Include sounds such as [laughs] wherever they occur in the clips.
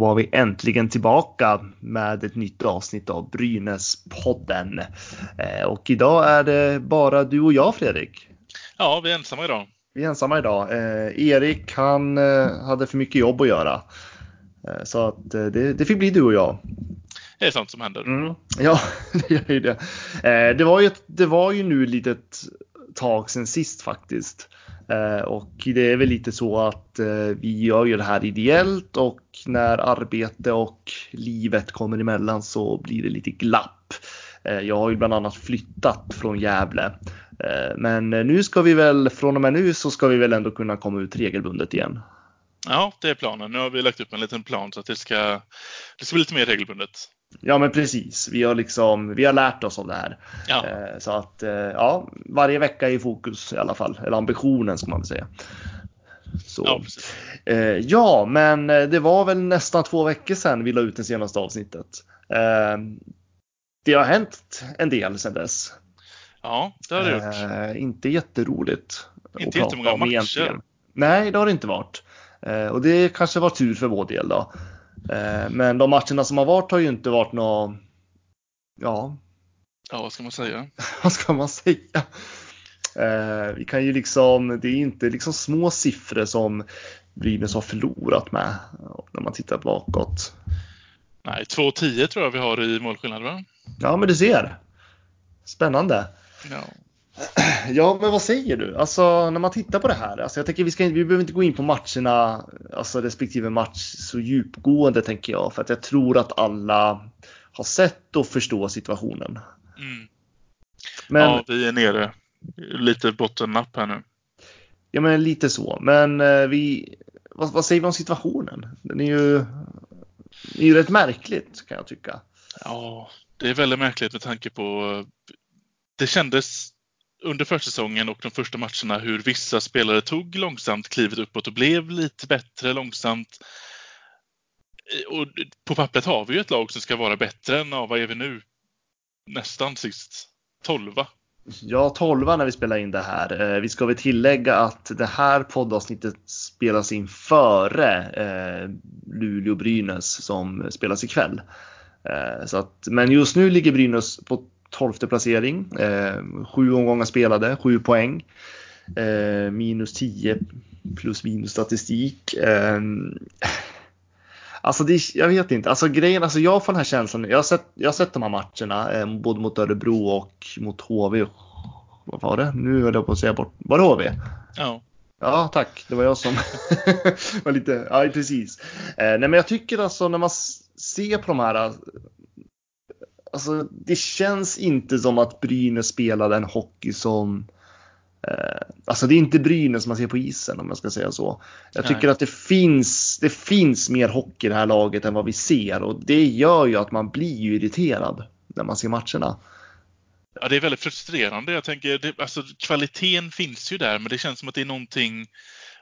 var vi äntligen tillbaka med ett nytt avsnitt av Brynäs-podden. Eh, Och idag är det bara du och jag Fredrik. Ja, vi är ensamma idag. Vi är ensamma idag. Eh, Erik han eh, hade för mycket jobb att göra. Så att det, det fick bli du och jag. Det är sånt som händer. Mm. Ja, [laughs] det gör ju det. Det, var ju det var ju nu ett litet tag sedan sist faktiskt. Eh, och det är väl lite så att eh, vi gör ju det här ideellt och när arbete och livet kommer emellan så blir det lite glapp. Eh, jag har ju bland annat flyttat från Gävle. Men nu ska vi väl, från och med nu så ska vi väl ändå kunna komma ut regelbundet igen. Ja, det är planen. Nu har vi lagt upp en liten plan så att det ska, det ska bli lite mer regelbundet. Ja men precis, vi har liksom, vi har lärt oss av det här. Ja, Eh, Så att eh, ja, varje vecka är i fokus i alla fall, eller ambitionen ska man väl säga. Så. ja. Eh, ja, men det var väl nästan två veckor sedan vi la ut det senaste avsnittet. Det har hänt en del sedan dess. Ja, det har det gjort. Inte jätteroligt. Inte jättemånga matcher. egentligen. Nej, det har det inte varit. Och det kanske var tur för vår del då. Eh, Men de matcherna som har varit har ju inte varit något, ja, Ja, vad ska man säga? [laughs] vad ska man säga? Eh, vi kan ju liksom, det är inte liksom små siffror som Brynäs har förlorat med när man tittar bakåt. Nej, 2-10 tror jag vi har i målskillnad, va? Ja, men du ser. Spännande. Ja. [clears throat] Ja, men vad säger du? Alltså när man tittar på det här. Alltså, jag tänker vi ska vi behöver inte gå in på matcherna, alltså respektive match så djupgående tänker jag, för att jag tror att alla har sett och förstår situationen. Mm. Men ja, vi är nere. Lite bottennapp här nu. Ja, men lite så. Men eh, vi, vad, vad säger vi om situationen? Den är ju, är ju rätt märkligt kan jag tycka. Ja, det är väldigt märkligt med tanke på... Det kändes under försäsongen och de första matcherna hur vissa spelare tog långsamt klivet uppåt och blev lite bättre långsamt. Eh, och på pappret har vi ju ett lag som ska vara bättre än, ja, vad är vi nu? Nästan sist. Tolva. Ja, 12 när vi spelar in det här. Eh, vi ska väl tillägga att det här poddavsnittet spelas in före eh, Luleå-Brynäs som spelas ikväll. Så att, men just nu ligger Brynäs på 12 placering. Eh, sju omgångar spelade, sju poäng. Eh, minus 10 plus minus statistik. Eh, Alltså det, jag vet inte, alltså grejen, alltså jag får den här känslan, jag har sett, jag har sett de här matcherna, eh, både mot Örebro och mot HV. Vad var det? Nu höll jag på att säga bort, var det HV? Ja. Ja, tack. Det var jag som [laughs] var lite, ja precis. Eh, nej men jag tycker alltså när man ser på de här, alltså det känns inte som att Brynäs spelade en hockey som Eh, alltså det är inte Brynäs man ser på isen om jag ska säga så. Jag Nej. tycker att det finns, det finns mer hockey i det här laget än vad vi ser och det gör ju att man blir ju irriterad när man ser matcherna. Ja, det är väldigt frustrerande. Jag tänker, det, alltså, kvaliteten finns ju där, men det känns som att det är någonting,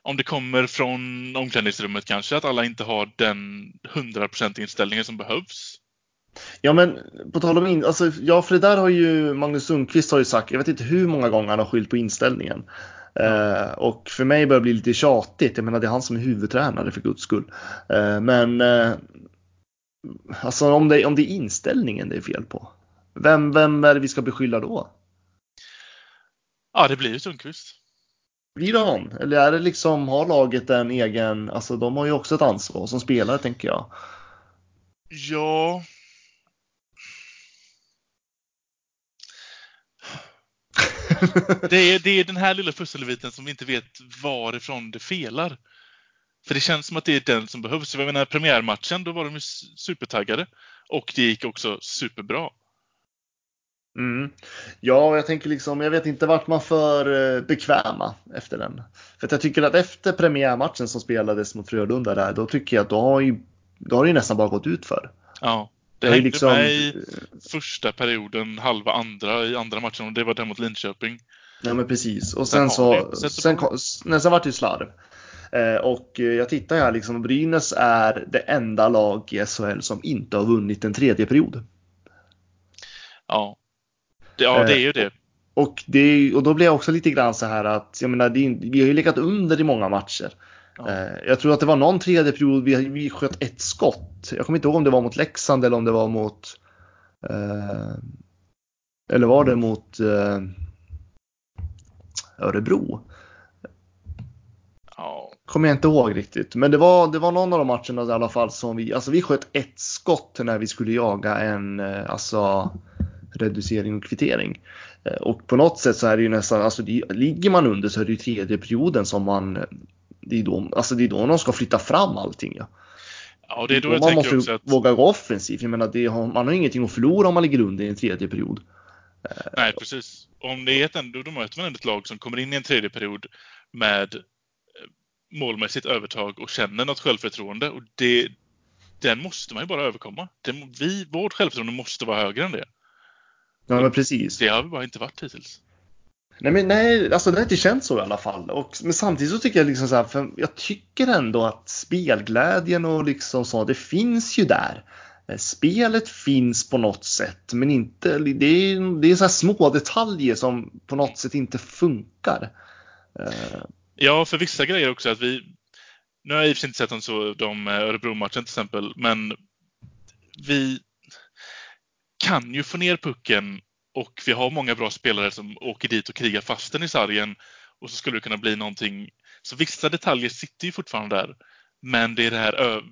om det kommer från omklädningsrummet kanske, att alla inte har den 100% inställningen som behövs. Ja men på tal om in, alltså, ja för det där har ju Magnus Sundqvist har ju sagt, jag vet inte hur många gånger han har skyllt på inställningen. Eh, och för mig börjar det bli lite tjatigt, jag menar det är han som är huvudtränare för guds skull. Eh, men eh, alltså om det, om det är inställningen det är fel på, vem, vem är det vi ska beskylla då? Ja, det blir ju Sundqvist. Blir det han? Eller är det liksom, har laget en egen, alltså de har ju också ett ansvar som spelare tänker jag. Ja. Det är, det är den här lilla pusselbiten som vi inte vet varifrån det felar. För det känns som att det är den som behövs. Jag menar, premiärmatchen, då var de ju supertaggade. Och det gick också superbra. Mm. Ja, jag tänker liksom, jag vet inte vart man för eh, bekväma efter den. För jag tycker att efter premiärmatchen som spelades mot Frölunda där, då tycker jag att då har ju, då har det ju nästan bara gått ut för. Ja. Det Det är hängde liksom- med i första perioden, halva andra i andra matchen och det var den mot Linköping. Ja, men precis. Och Sen sen så, sen, kom- nej, sen vart det ju slarv. Eh, och eh, jag tittar här liksom, Brynäs är det enda lag i SHL som inte har vunnit en tredje period. Ja. Ja, det är ju det. Och, det, och då blir jag också lite grann så här att, jag menar, det, vi har ju legat under i många matcher. Ja. Jag tror att det var någon tredje period vi, vi sköt ett skott. Jag kommer inte ihåg om det var mot Leksand eller om det var mot eh, eller var det mot eh, Örebro? Ja. Kommer jag inte ihåg riktigt. Men det var, det var någon av de matcherna i alla fall som vi, alltså vi sköt ett skott när vi skulle jaga en, eh, alltså reducering och kvittering. Eh, och på något sätt så är det ju nästan, alltså ligger man under så är det ju tredje perioden som man, det är då, alltså det är då de ska flytta fram allting. Ja. Ja, det är då och jag man tänker måste att... våga gå offensivt. Jag menar, har, man har ingenting att förlora om man ligger under i en tredje period. Nej, precis. Om det är ett ändå, då möter man ändå ett lag som kommer in i en tredje period med eh, målmässigt övertag och känner något självförtroende. Och det, den måste man ju bara överkomma. Den, vi, vårt självförtroende måste vara högre än det. Ja, men precis. Det har vi bara inte varit hittills. Nej, men nej, alltså det har inte känts så i alla fall. Och, men samtidigt så tycker jag liksom så här, för jag tycker ändå att spelglädjen och liksom så, det finns ju där. Eh, spelet finns på något sätt, men inte, det är, det är så här små detaljer som på något sätt inte funkar. Eh. Ja, för vissa grejer också att vi... Nu har jag i och för sig inte sett dem så, de eh, Örebro-matchen till exempel, men vi kan ju få ner pucken och vi har många bra spelare som åker dit och krigar fast den i sargen och så skulle det kunna bli någonting. Så vissa detaljer sitter ju fortfarande där. Men det är det här ö-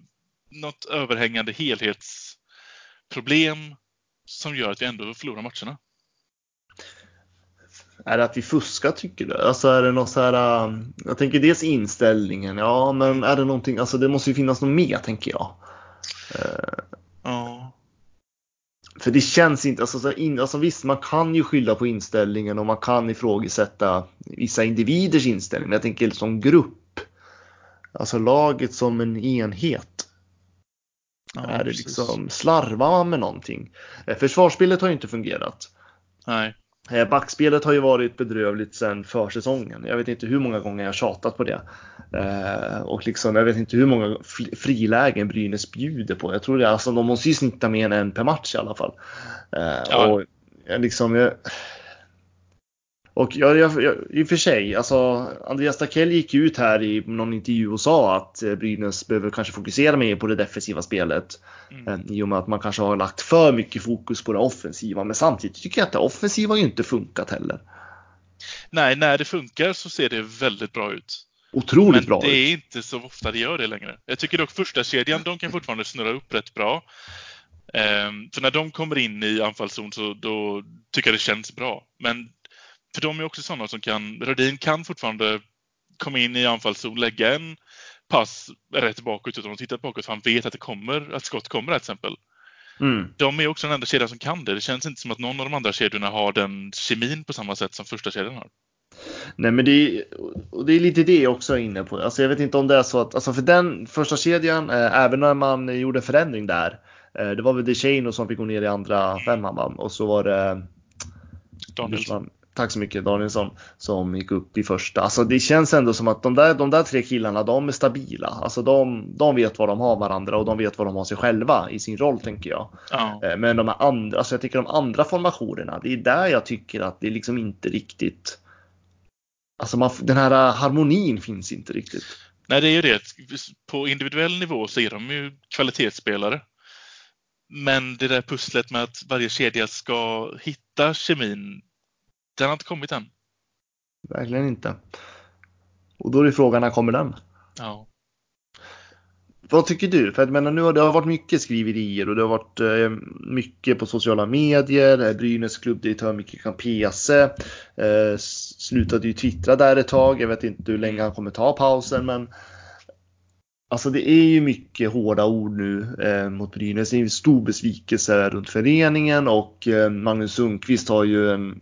något överhängande helhetsproblem som gör att vi ändå förlorar matcherna. Är det att vi fuskar tycker du? Alltså är det något så här, um, jag tänker dels inställningen, ja men är det någonting, alltså det måste ju finnas något mer tänker jag. Eh, Ja. För det känns inte, alltså, så in, alltså visst man kan ju skylla på inställningen och man kan ifrågasätta vissa individers inställning, men jag tänker som grupp. Alltså laget som en enhet. ja är det precis. liksom, slarvar man med någonting? Eh, Försvarsspelet har ju inte fungerat. Nej. Eh, Backspelet har ju varit bedrövligt sedan försäsongen. Jag vet inte hur många gånger jag tjatat på det. Eh, och liksom, jag vet inte hur många frilägen Brynäs bjuder på. Jag tror det, alltså, de måste ju snitta mer än en per match i alla fall. Eh, Ja. och liksom, jag, och jag, jag, jag, i och för sig, alltså Andreas Dackell gick ut här i någon intervju och sa att eh, Brynäs behöver kanske fokusera mer på det defensiva spelet. Mm. Eh, I och med att man kanske har lagt för mycket fokus på det offensiva. Men samtidigt tycker jag att det offensiva ju inte funkat heller. Nej, när det funkar så ser det väldigt bra ut. Otroligt Men bra det ut. är inte så ofta det gör det längre. Jag tycker dock första kedjan, de kan fortfarande snurra upp rätt bra. Ehm, för när de kommer in i anfallszon så då tycker jag det känns bra. Men för de är också sådana som kan, Rödin kan fortfarande komma in i anfallszon, lägga en pass rätt bakåt utan att titta bakåt för han vet att det kommer, att skott kommer till exempel. Mm. De är också den enda kedjan som kan det. Det känns inte som att någon av de andra kedjorna har den kemin på samma sätt som första kedjan har. Nej men det är, och det är lite det jag också är inne på. Alltså jag vet inte om det är så att, alltså för den första kedjan, eh, även när man gjorde förändring där. Eh, det var väl DeShane som fick gå ner i andra femman va? Och så var det Danielsson. Tack så mycket Danielsson som gick upp i första. Alltså det känns ändå som att de där, de där tre killarna, de är stabila. Alltså de, de vet vad de har varandra och de vet vad de har sig själva i sin roll tänker jag. Ja. Eh, Men de andra, alltså jag tycker de andra formationerna, det är där jag tycker att det liksom inte riktigt Alltså man, den här eh, harmonin finns inte riktigt. Nej, det är ju det. På individuell nivå så är de ju kvalitetsspelare. Men det där pusslet med att varje kedja ska hitta kemin, den har inte kommit än. Verkligen inte. Och då är frågan, när kommer den? Ja. Vad tycker du? För jag menar, nu har det har varit mycket skriverier och det har varit eh, mycket på sociala medier. Eh, Brynäs klubbdirektör Micke Campese eh, slutade ju twittra där ett tag. Jag vet inte hur länge han kommer ta pausen, men Alltså det är ju mycket hårda ord nu eh, mot Brynäs. Det är en stor besvikelse runt föreningen och eh, Magnus Sundqvist har ju en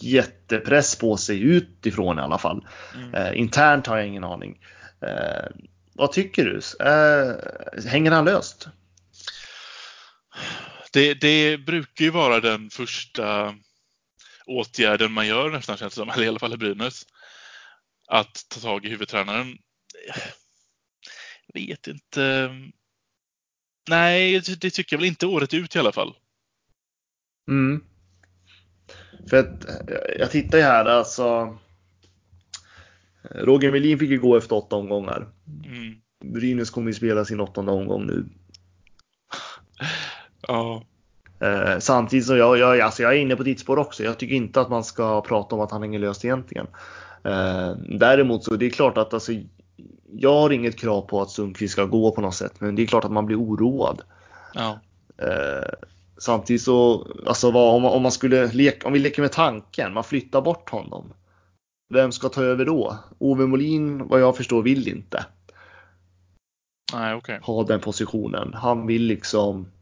jättepress på sig utifrån i alla fall. Mm. Eh, internt har jag ingen aning. Eh, vad tycker du? Eh, hänger han löst? Det, det brukar ju vara den första åtgärden man gör nästan känns det som, eller i alla fall i Brynäs. Att ta tag i huvudtränaren. Jag vet inte. Nej, det tycker jag väl inte året ut i alla fall. Mm. För att jag tittar ju här alltså. Roger Melin fick ju gå efter åtta omgångar. Mm. Brynäs kommer ju spela sin åttonde omgång nu. Ja. Eh, samtidigt så jag, jag, alltså jag är inne på ditt spår också. Jag tycker inte att man ska prata om att han hänger löst egentligen. Eh, däremot så det är klart att alltså, jag har inget krav på att Sundqvist ska gå på något sätt, men det är klart att man blir oroad. ja. Eh, samtidigt så, alltså vad, om, man, om man skulle leka, om vi leker med tanken, man flyttar bort honom. Vem ska ta över då? Ove Molin, vad jag förstår, vill inte Nej, okej. ha den positionen. Han vill liksom,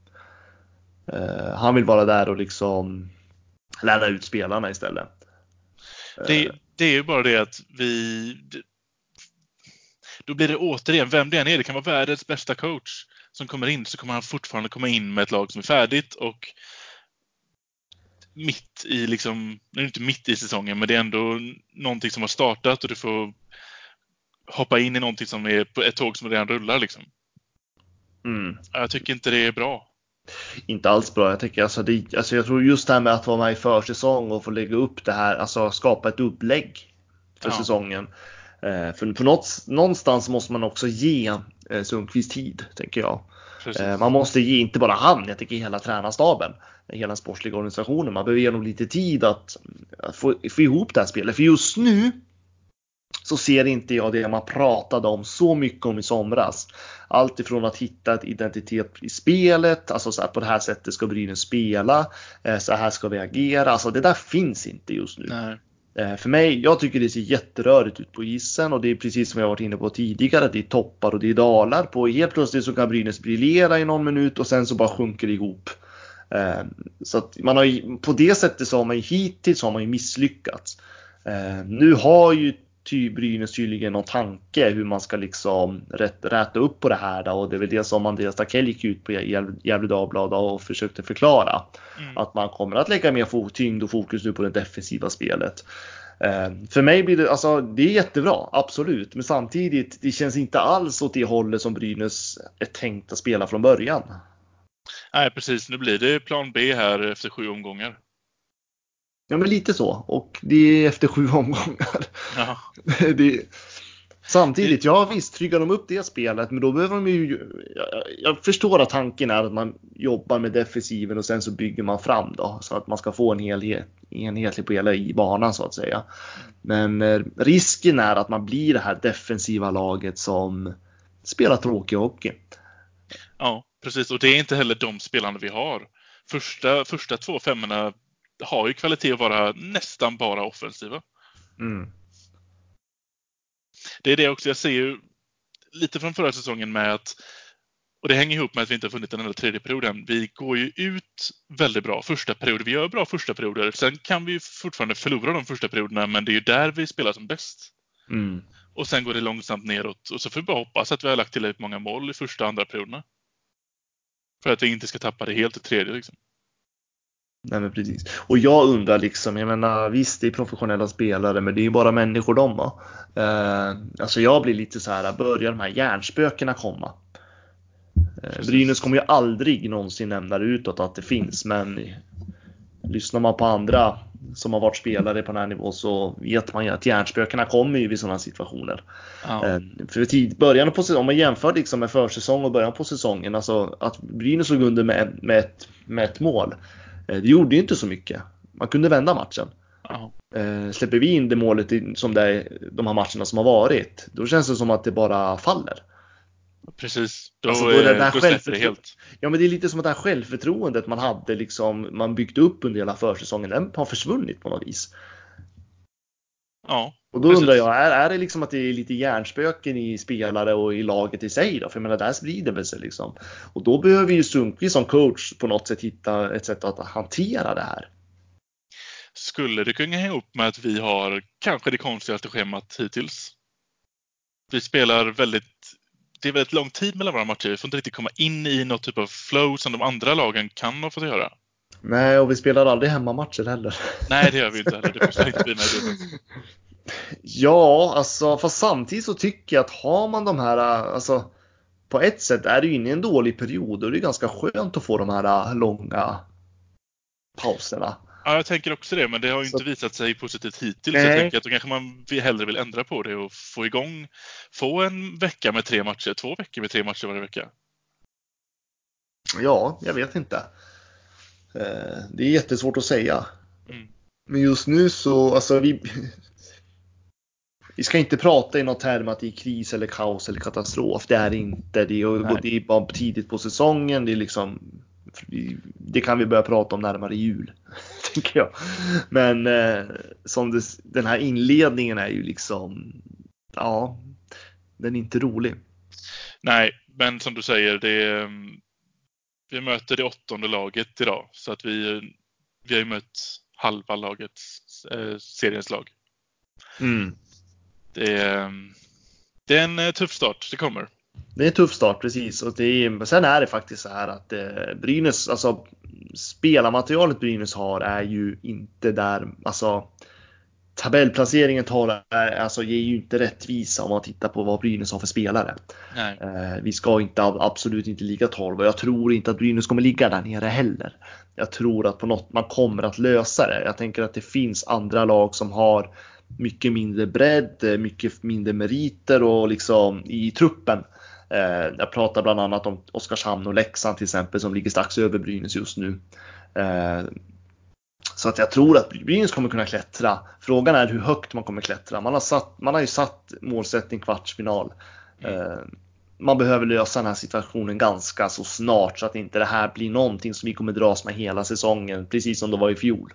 eh, han vill vara där och liksom lära ut spelarna istället. Det, Eh, det är ju bara det att vi... Då blir det återigen, vem det än är, det kan vara världens bästa coach som kommer in, så kommer han fortfarande komma in med ett lag som är färdigt och mitt i liksom, nu är det inte mitt i säsongen, men det är ändå någonting som har startat och du får hoppa in i någonting som är på ett tåg som redan rullar liksom. mm. Jag tycker inte det är bra. inte alls bra. Jag tycker alltså, det, alltså jag tror just det här med att vara med i försäsong och få lägga upp det här, alltså skapa ett upplägg för Ja. säsongen. Eh, för på något, någonstans måste man också ge eh, Sundqvist tid, tänker jag. Precis. Eh, man måste ge, inte bara han, jag tycker hela tränarstaben, hela den sportsliga organisationen. Man behöver ge dem lite tid att, att få, få ihop det här spelet. För just nu så ser inte jag det man pratade om så mycket om i somras. Allt ifrån att hitta ett identitet i spelet, alltså så här, på det här sättet ska Brynäs spela, så här ska vi agera. Alltså det där finns inte just nu. Nej. Eh, för mig, jag tycker det ser jätterörigt ut på isen och det är precis som jag varit inne på tidigare. Det är toppar och det är dalar. På helt plötsligt så kan Brynäs briljera i någon minut och sen så bara sjunker det ihop. Eh, så att man har ju, på det sättet så har man ju hittills har man ju misslyckats. Eh, nu har ju ty Brynäs tydligen någon tanke hur man ska liksom rätt, räta upp på det här då, och det är väl det som Andreas Dackell gick ut på Gävle Dagblad och försökte förklara. Mm. Att man kommer att lägga mer tyngd och fokus nu på det defensiva spelet. Eh, för mig blir det, alltså det är jättebra, absolut. Men samtidigt, det känns inte alls åt det hållet som Brynäs är tänkt att spela från början. Nej, precis. Nu blir det plan B här efter sju omgångar. Ja, men lite så. Och det är efter sju [laughs] omgångar. Ja. det, samtidigt, ja visst, tryggar de upp det spelet, men då behöver de ju... Jag, jag förstår att tanken är att man jobbar med defensiven och sen så bygger man fram då, så att man ska få en helhet, enhetlig på hela i banan så att säga. Men eh, risken är att man blir det här defensiva laget som spelar tråkig hockey. Ja, precis. Och det är inte heller de spelarna vi har. Första, första två femmorna har ju kvalitet att vara nästan bara offensiva. Mm. Det är det också. Jag ser ju lite från förra säsongen med att och det hänger ihop med att vi inte har funnit den enda tredje perioden. Vi går ju ut väldigt bra första perioder. Vi gör bra första perioder. Sen kan vi fortfarande förlora de första perioderna, men det är ju där vi spelar som bäst. Mm. Och sen går det långsamt neråt. Och så får vi bara hoppas att vi har lagt tillräckligt många mål i första och andra perioderna. För att vi inte ska tappa det helt i tredje. Liksom. Nej men precis. Och jag undrar liksom, jag menar visst det är professionella spelare men det är ju bara människor de va? Eh, alltså jag blir lite så här, börjar de här hjärnspökena komma? Eh. Brynäs kommer ju aldrig någonsin nämna det utåt att det finns men lyssnar man på andra som har varit spelare på den här nivån så vet man ju att hjärnspökena kommer ju vid sådana situationer. Ja. Eh, För tid, början på säsongen, om man jämför liksom med försäsong och början på säsongen, alltså att Brynäs låg under med, med, ett, med ett mål. Eh, Det gjorde ju inte så mycket. Man kunde vända matchen. Ja. Eh, Släpper vi in det målet som det är, de här matcherna som har varit, då känns det som att det bara faller. Precis. Då, Alltså, då är det eh, då släpper det helt. Ja men det är lite som att det här självförtroendet man hade liksom, man byggt upp under hela försäsongen, den har försvunnit på något vis. Ja. Och då Precis. undrar jag, är, är det liksom att det är lite hjärnspöken i spelare och i laget i sig då? För jag menar, där sprider väl sig liksom. Och då behöver ju Sundqvist som coach på något sätt hitta ett sätt att hantera det här. Skulle det kunna hänga ihop med att vi har kanske det konstigaste schemat hittills? Vi spelar väldigt... Det är väldigt lång tid mellan våra matcher. Vi får inte riktigt komma in i något typ av flow som de andra lagen kan ha fått göra. Nej, och vi spelar aldrig hemmamatcher heller. Nej, det gör vi inte heller. Det passar inte vi med. [laughs] Ja, alltså fast samtidigt så tycker jag att har man de här, alltså på ett sätt är det ju inne i en dålig period och det är ganska skönt att få de här långa pauserna. Ja, jag tänker också det, men det har ju Så- inte visat sig positivt hittills. Nej. Jag tänker att då kanske man hellre vill ändra på det och få igång, få en vecka med tre matcher, två veckor med tre matcher varje vecka. Ja, jag vet inte. Eh, Det är jättesvårt att säga. Mm. Men just nu så, alltså vi... Vi ska inte prata i något term att det är kris eller kaos eller katastrof. Det är inte. Det är, det är bara tidigt på säsongen. Det är liksom... Det kan vi börja prata om närmare jul. [laughs] Tänker jag. Men eh, som det, den här inledningen är ju liksom... Ja, den är inte rolig. Nej, men som du säger, det mm, vi möter det åttonde laget idag. Så att vi, vi har ju mött halva lagets eh, seriens lag. Mm. Det är, mm, det är en eh, tuff start, det kommer. Det är en tuff start precis. Och det är, sen är det faktiskt så här att eh, Brynäs, alltså spelarmaterialet Brynäs har är ju inte där, alltså tabellplaceringen tar, är, alltså ger ju inte rättvisa om man tittar på vad Brynäs har för spelare. Eh, vi ska inte, absolut inte ligga 12 och jag tror inte att Brynäs kommer ligga där nere heller. Jag tror att på något man kommer att lösa det. Jag tänker att det finns andra lag som har mycket mindre bredd, eh, mycket mindre meriter och liksom i truppen. Eh, jag pratar bland annat om Oskarshamn och Leksand till exempel som ligger strax över Brynäs just nu. Eh, så att jag tror att Brynäs kommer kunna klättra. Frågan är hur högt man kommer klättra. Man har, satt, man har ju satt målsättning kvartsfinal. Eh, man behöver lösa den här situationen ganska så snart så att inte det här blir någonting som vi kommer dras med hela säsongen, precis som det var i fjol.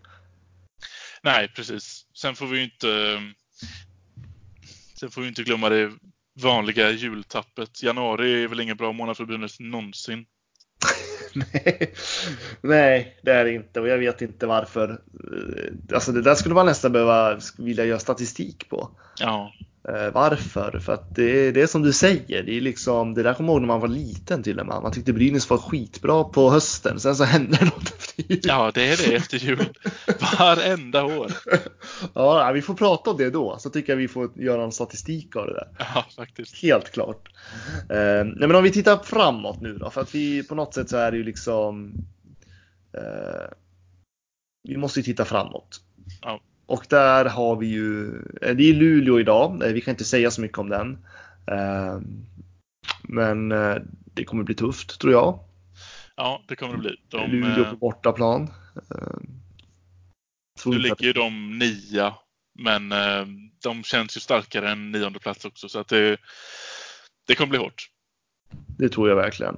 Nej, precis. Sen får vi inte Sen får vi inte glömma det vanliga jultappet. Januari är väl ingen bra månad för Brynäs någonsin. [laughs] Nej, nej, det är det inte och jag vet inte varför. Eh, Alltså det där skulle man nästan behöva vilja göra statistik på. Ja, varför? För att det, det är som du säger, det är liksom, det där kommer jag ihåg när man var liten till och med. Man tyckte Brynäs var skitbra på hösten, sen så [laughs] hände något efter jul. ja det är det efter jul. Varenda år. [laughs] Ja, vi får prata om det då, så tycker jag vi får göra en statistik av det där. Ja, faktiskt. Helt klart. Eh, nej, men om vi tittar framåt nu då, för att vi på något sätt så är det ju liksom. Eh, vi måste ju titta framåt. Ja. Och där har vi ju, eh, det är Luleå idag, eh, vi kan inte säga så mycket om den. Eh, men det kommer bli tufft tror jag. Ja, det kommer det bli. De, Luleå på bortaplan. Nu ligger ju de nia, men de känns ju starkare än nionde plats också, så att det, det kommer bli hårt. Det tror jag verkligen.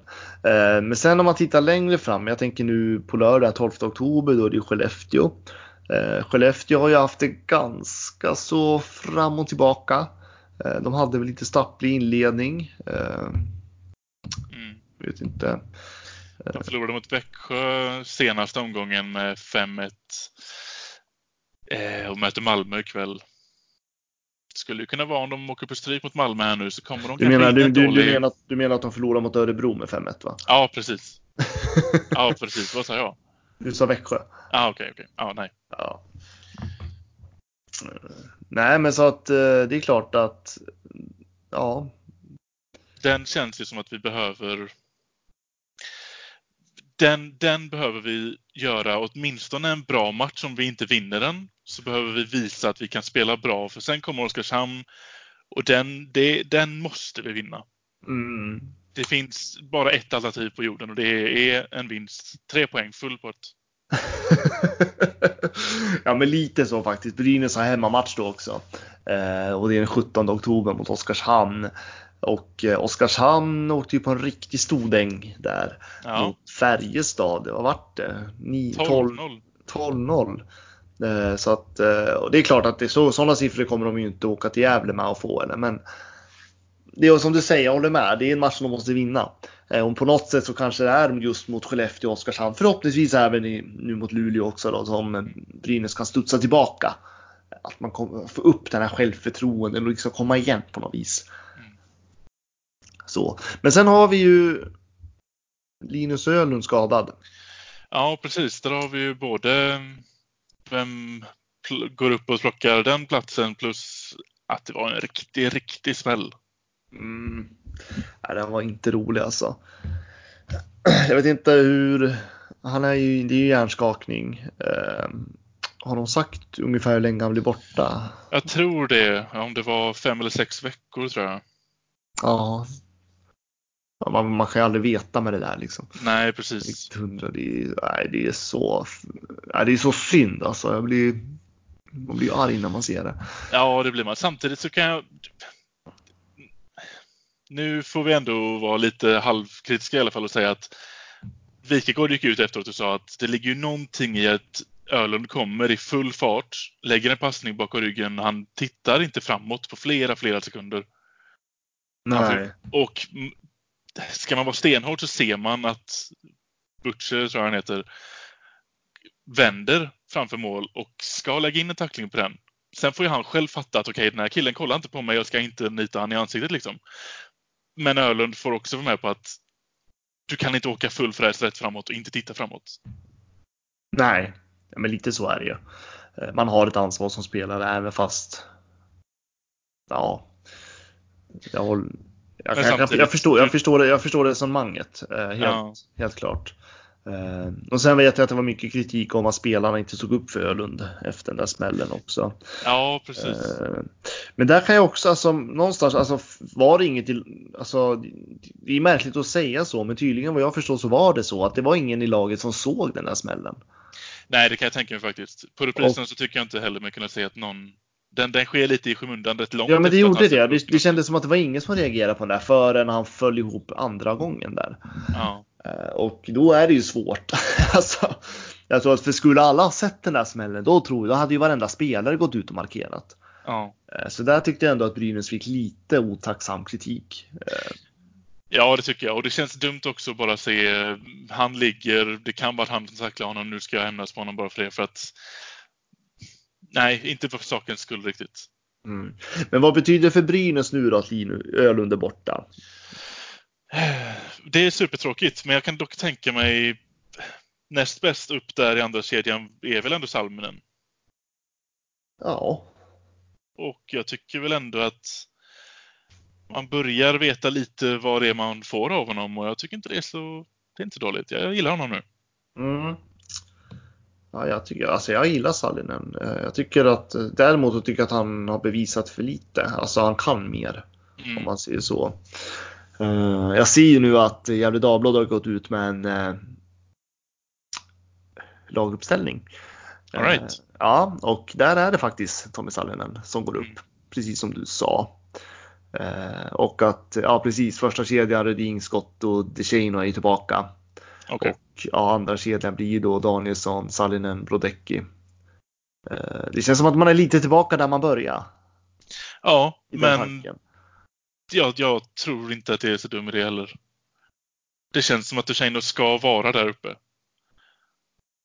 Men sen om man tittar längre fram, jag tänker nu på lördag 12 oktober, då är det Skellefteå. Eh, Skellefteå har ju haft det ganska så fram och tillbaka. Eh, de hade väl lite stapplig inledning. Eh, Mm. vet inte. De förlorade mot Växjö senaste omgången med 5-1. Eh, och möter Malmö ikväll. Skulle ju kunna vara om de åker på stryk mot Malmö här nu så kommer de Du menar, du, du, du, dålig... menar, du menar att de förlorar mot Örebro med 5-1 va? Ja, precis. Ja, precis. Vad sa jag? Du sa Växjö? Ja, okej, okej. Ja, nej. Ja. Nej men så att eh, det är klart att ja, Den känns ju som att vi behöver den, den behöver vi göra åtminstone en bra match. Om vi inte vinner den så behöver vi visa att vi kan spela bra. För sen kommer Oskarshamn och den, det, den måste vi vinna. mm, Det finns bara ett alternativ på jorden och det är en vinst. Tre poäng, full pott. [laughs] ja men lite så faktiskt. Brynäs har hemmamatch då också. Eh, och det är den 17 oktober mot Oskarshamn. Och eh, Oskarshamn åkte ju på en riktig stordäng där Ja, mot Färjestad. Vad vart det? Ni- 12 12-0. 12-0. Eh, Så att, eh, och det är klart att det så, sådana siffror kommer de ju inte åka till Gävle med och få. Eller? Men det är som du säger, jag håller med. Det är en match som de måste vinna. Eh, Och på något sätt så kanske det är just mot Skellefteå och Oskarshamn. Förhoppningsvis även i, nu mot Luleå också då, som eh, Brynäs kan studsa tillbaka. Att man får upp den här självförtroendet och liksom komma igen på något vis. Så. Men sen har vi ju Linus Ölund skadad. Ja, precis. Där har vi ju både eh, vem går upp och plockar den platsen plus att det var en riktig, riktig smäll. Mm. Nej, den var inte rolig alltså. [clears throat] Jag vet inte hur. Han är ju, det är ju hjärnskakning. Eh, har de sagt ungefär hur länge han blir borta? Jag tror det, om det var fem eller sex veckor tror jag. Ja. man, man kan ju aldrig veta med det där liksom. Nej, precis. 100, det, är, nej, det är så, nej, det är så synd alltså. Jag blir, man blir arg när man ser det. Ja, det blir man. Samtidigt så kan jag... Nu får vi ändå vara lite halvkritiska i alla fall och säga att Wikegård gick ut efteråt och sa att det ligger ju någonting i att Ölund kommer i full fart, lägger en passning bakom ryggen. Han tittar inte framåt på flera, flera sekunder. Nej. Och ska man vara stenhård så ser man att Butcher, tror jag han heter, vänder framför mål och ska lägga in en tackling på den. Sen får ju han själv fatta att okej, okay, den här killen kollar inte på mig, jag ska inte nita han i ansiktet liksom. Men Ölund får också vara med på att du kan inte åka full fräs rätt framåt och inte titta framåt. Nej, men lite så är det ju. Eh, man har ett ansvar som spelare även fast ja, jag, håller, jag, jag, jag, förstår, jag, förstår, jag förstår resonemanget. Eh, helt, ja. helt klart. Eh, och sen vet jag att det var mycket kritik om att spelarna inte stod upp för Ölund efter den där smällen också. Ja, precis. Men där kan jag också, alltså, någonstans, alltså var det inget, alltså, det är märkligt att säga så, men tydligen vad jag förstår så var det så att det var ingen i laget som såg den där smällen. Nej, det kan jag tänka mig faktiskt. På reprisen och, så tycker jag inte heller mig kunna säga att någon den, den sker lite i skymundan rätt långt. Ja, men det gjorde det. Det, det kändes som att det var ingen som reagerade på den där förrän han föll ihop andra gången där. Ja. Eh, och då är det ju svårt. [laughs] alltså, jag tror att för skulle alla ha sett den där smällen, då tror jag, då hade ju varenda spelare gått ut och markerat. Ja. Eh, så där tyckte jag ändå att Brynäs fick lite otacksam kritik. Eh, Ja, det tycker jag. Och det känns dumt också att bara se han ligger, det kan vara han som tacklar honom, nu ska jag hämnas på honom bara för det. För att Nej, inte för sakens skull riktigt. Mm. Men vad betyder det för Brynäs nu då att Ölund är borta? Det är supertråkigt, men jag kan dock tänka mig näst bäst upp där i andra kedjan är väl ändå Salminen. Ja. Och jag tycker väl ändå att man börjar veta lite vad det är man får av honom och jag tycker inte det är så... Det är inte dåligt. Jag gillar honom nu. Mm. Ja, jag, tycker, alltså jag gillar Sallinen. Eh, jag tycker att däremot tycker jag att han har bevisat för lite. Alltså han kan mer. Mm. Om man säger så. Eh, jag ser ju nu att Gefle Dagblad har gått ut med en eh, laguppställning. All right. Ja, och där är det faktiskt Tommy Sallinen som går upp. Precis som du sa. Och att, ja precis, första kedjan Rudin, Scott och DeShano är tillbaka. Okay. Och ja, andra kedjan blir då Danielsson, Sallinen, Brodecki. Eh, det känns som att man är lite tillbaka där man började. Ja, men jag, jag, tror inte att det är så dum idé heller. Det känns som att Duchene ska vara där uppe.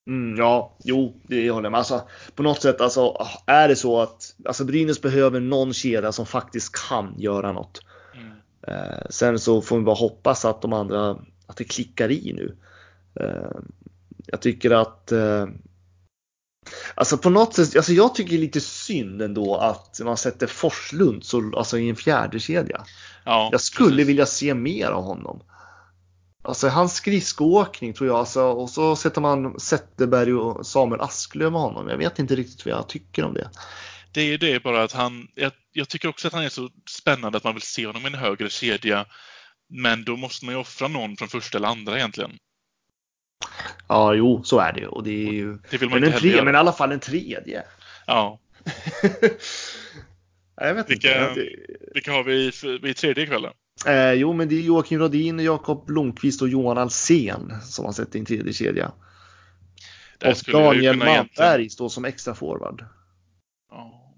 Mm, ja, jo, det håller jag med. Alltså, på något sätt, alltså, är det så att alltså, Brynäs behöver någon kedja som faktiskt kan göra något. Mm. Eh, sen så får vi bara hoppas att de andra, att det klickar i nu. Eh, jag tycker att eh, Alltså på något sätt, alltså jag tycker lite synd ändå att man sätter Forslund så, alltså i en fjärde kedja. Ja, jag skulle precis. vilja se mer av honom. Alltså hans skridskoåkning tror jag, alltså, och så sätter man Zetterberg och Samuel Asklöv med honom. Jag vet inte riktigt vad jag tycker om det. Det är det bara att han, jag, jag tycker också att han är så spännande att man vill se honom i en högre kedja. Men då måste man ju offra någon från första eller andra egentligen. Ja, jo, så är det Och det är ju... Det men, en tre, men i alla fall en tredje. Ja. [laughs] jag vet vilka, inte. Vilka har vi i tredje kvällen? Eh, jo, men det är Joakim Rodin, Jakob Blomqvist och Johan Alsen som har sett i en tredje kedja. och Daniel Malmberg står som extra forward. Ja.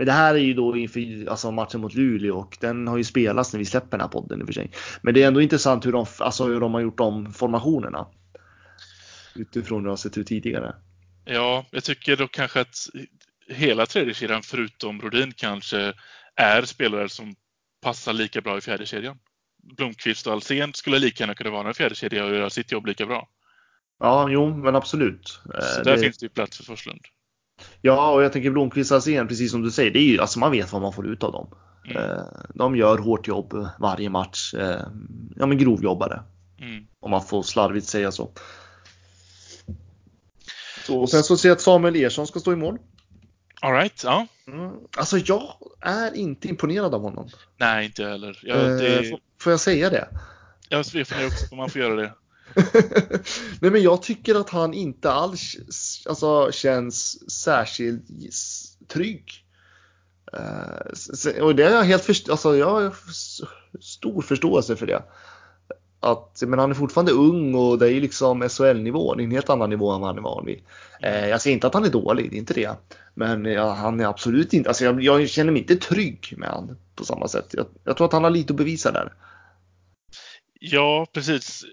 Men det här är ju då inför alltså matchen mot Luleå och den har ju spelats när vi släpper den här podden i och för sig. Men det är ändå intressant hur de, alltså hur de har gjort om formationerna. Utifrån hur det har sett ut tidigare. Ja, jag tycker då kanske att hela tredje kedjan förutom Rodin kanske är spelare som passar lika bra i fjärde kedjan. Blomqvist och Alsen skulle lika gärna kunna vara en fjärde kedja och göra sitt jobb lika bra. Ja, jo, men absolut. Så där det... finns det ju plats för Forslund. Ja, och jag tänker Blomqvist Alsen, precis som du säger, det är ju, alltså man vet vad man får ut av dem. Mm. De gör hårt jobb varje match. Eh, ja, men grovjobbare. Mm. Om man får slarvigt säga så. Så, och sen så ser jag att Samuel Ersson ska stå i mål. All right, ja. Mm. Alltså jag är inte imponerad av honom. Nej, inte heller. Jag, Eh, det, får- Får jag säga det? jag funderar också på om man får göra det. [laughs] Nej men jag tycker att han inte alls alltså, känns särskilt trygg. Uh, och det är jag helt först- alltså, jag har stor förståelse för det. Att, men han är fortfarande ung och det är ju liksom SHL-nivå, det är en helt annan nivå än vad han är van vid. Uh, jag säger inte att han är dålig, det är inte det. Men ja, han är absolut inte, alltså jag, jag känner mig inte trygg med han på samma sätt. Jag, jag tror att han har lite att bevisa där. Ja, precis.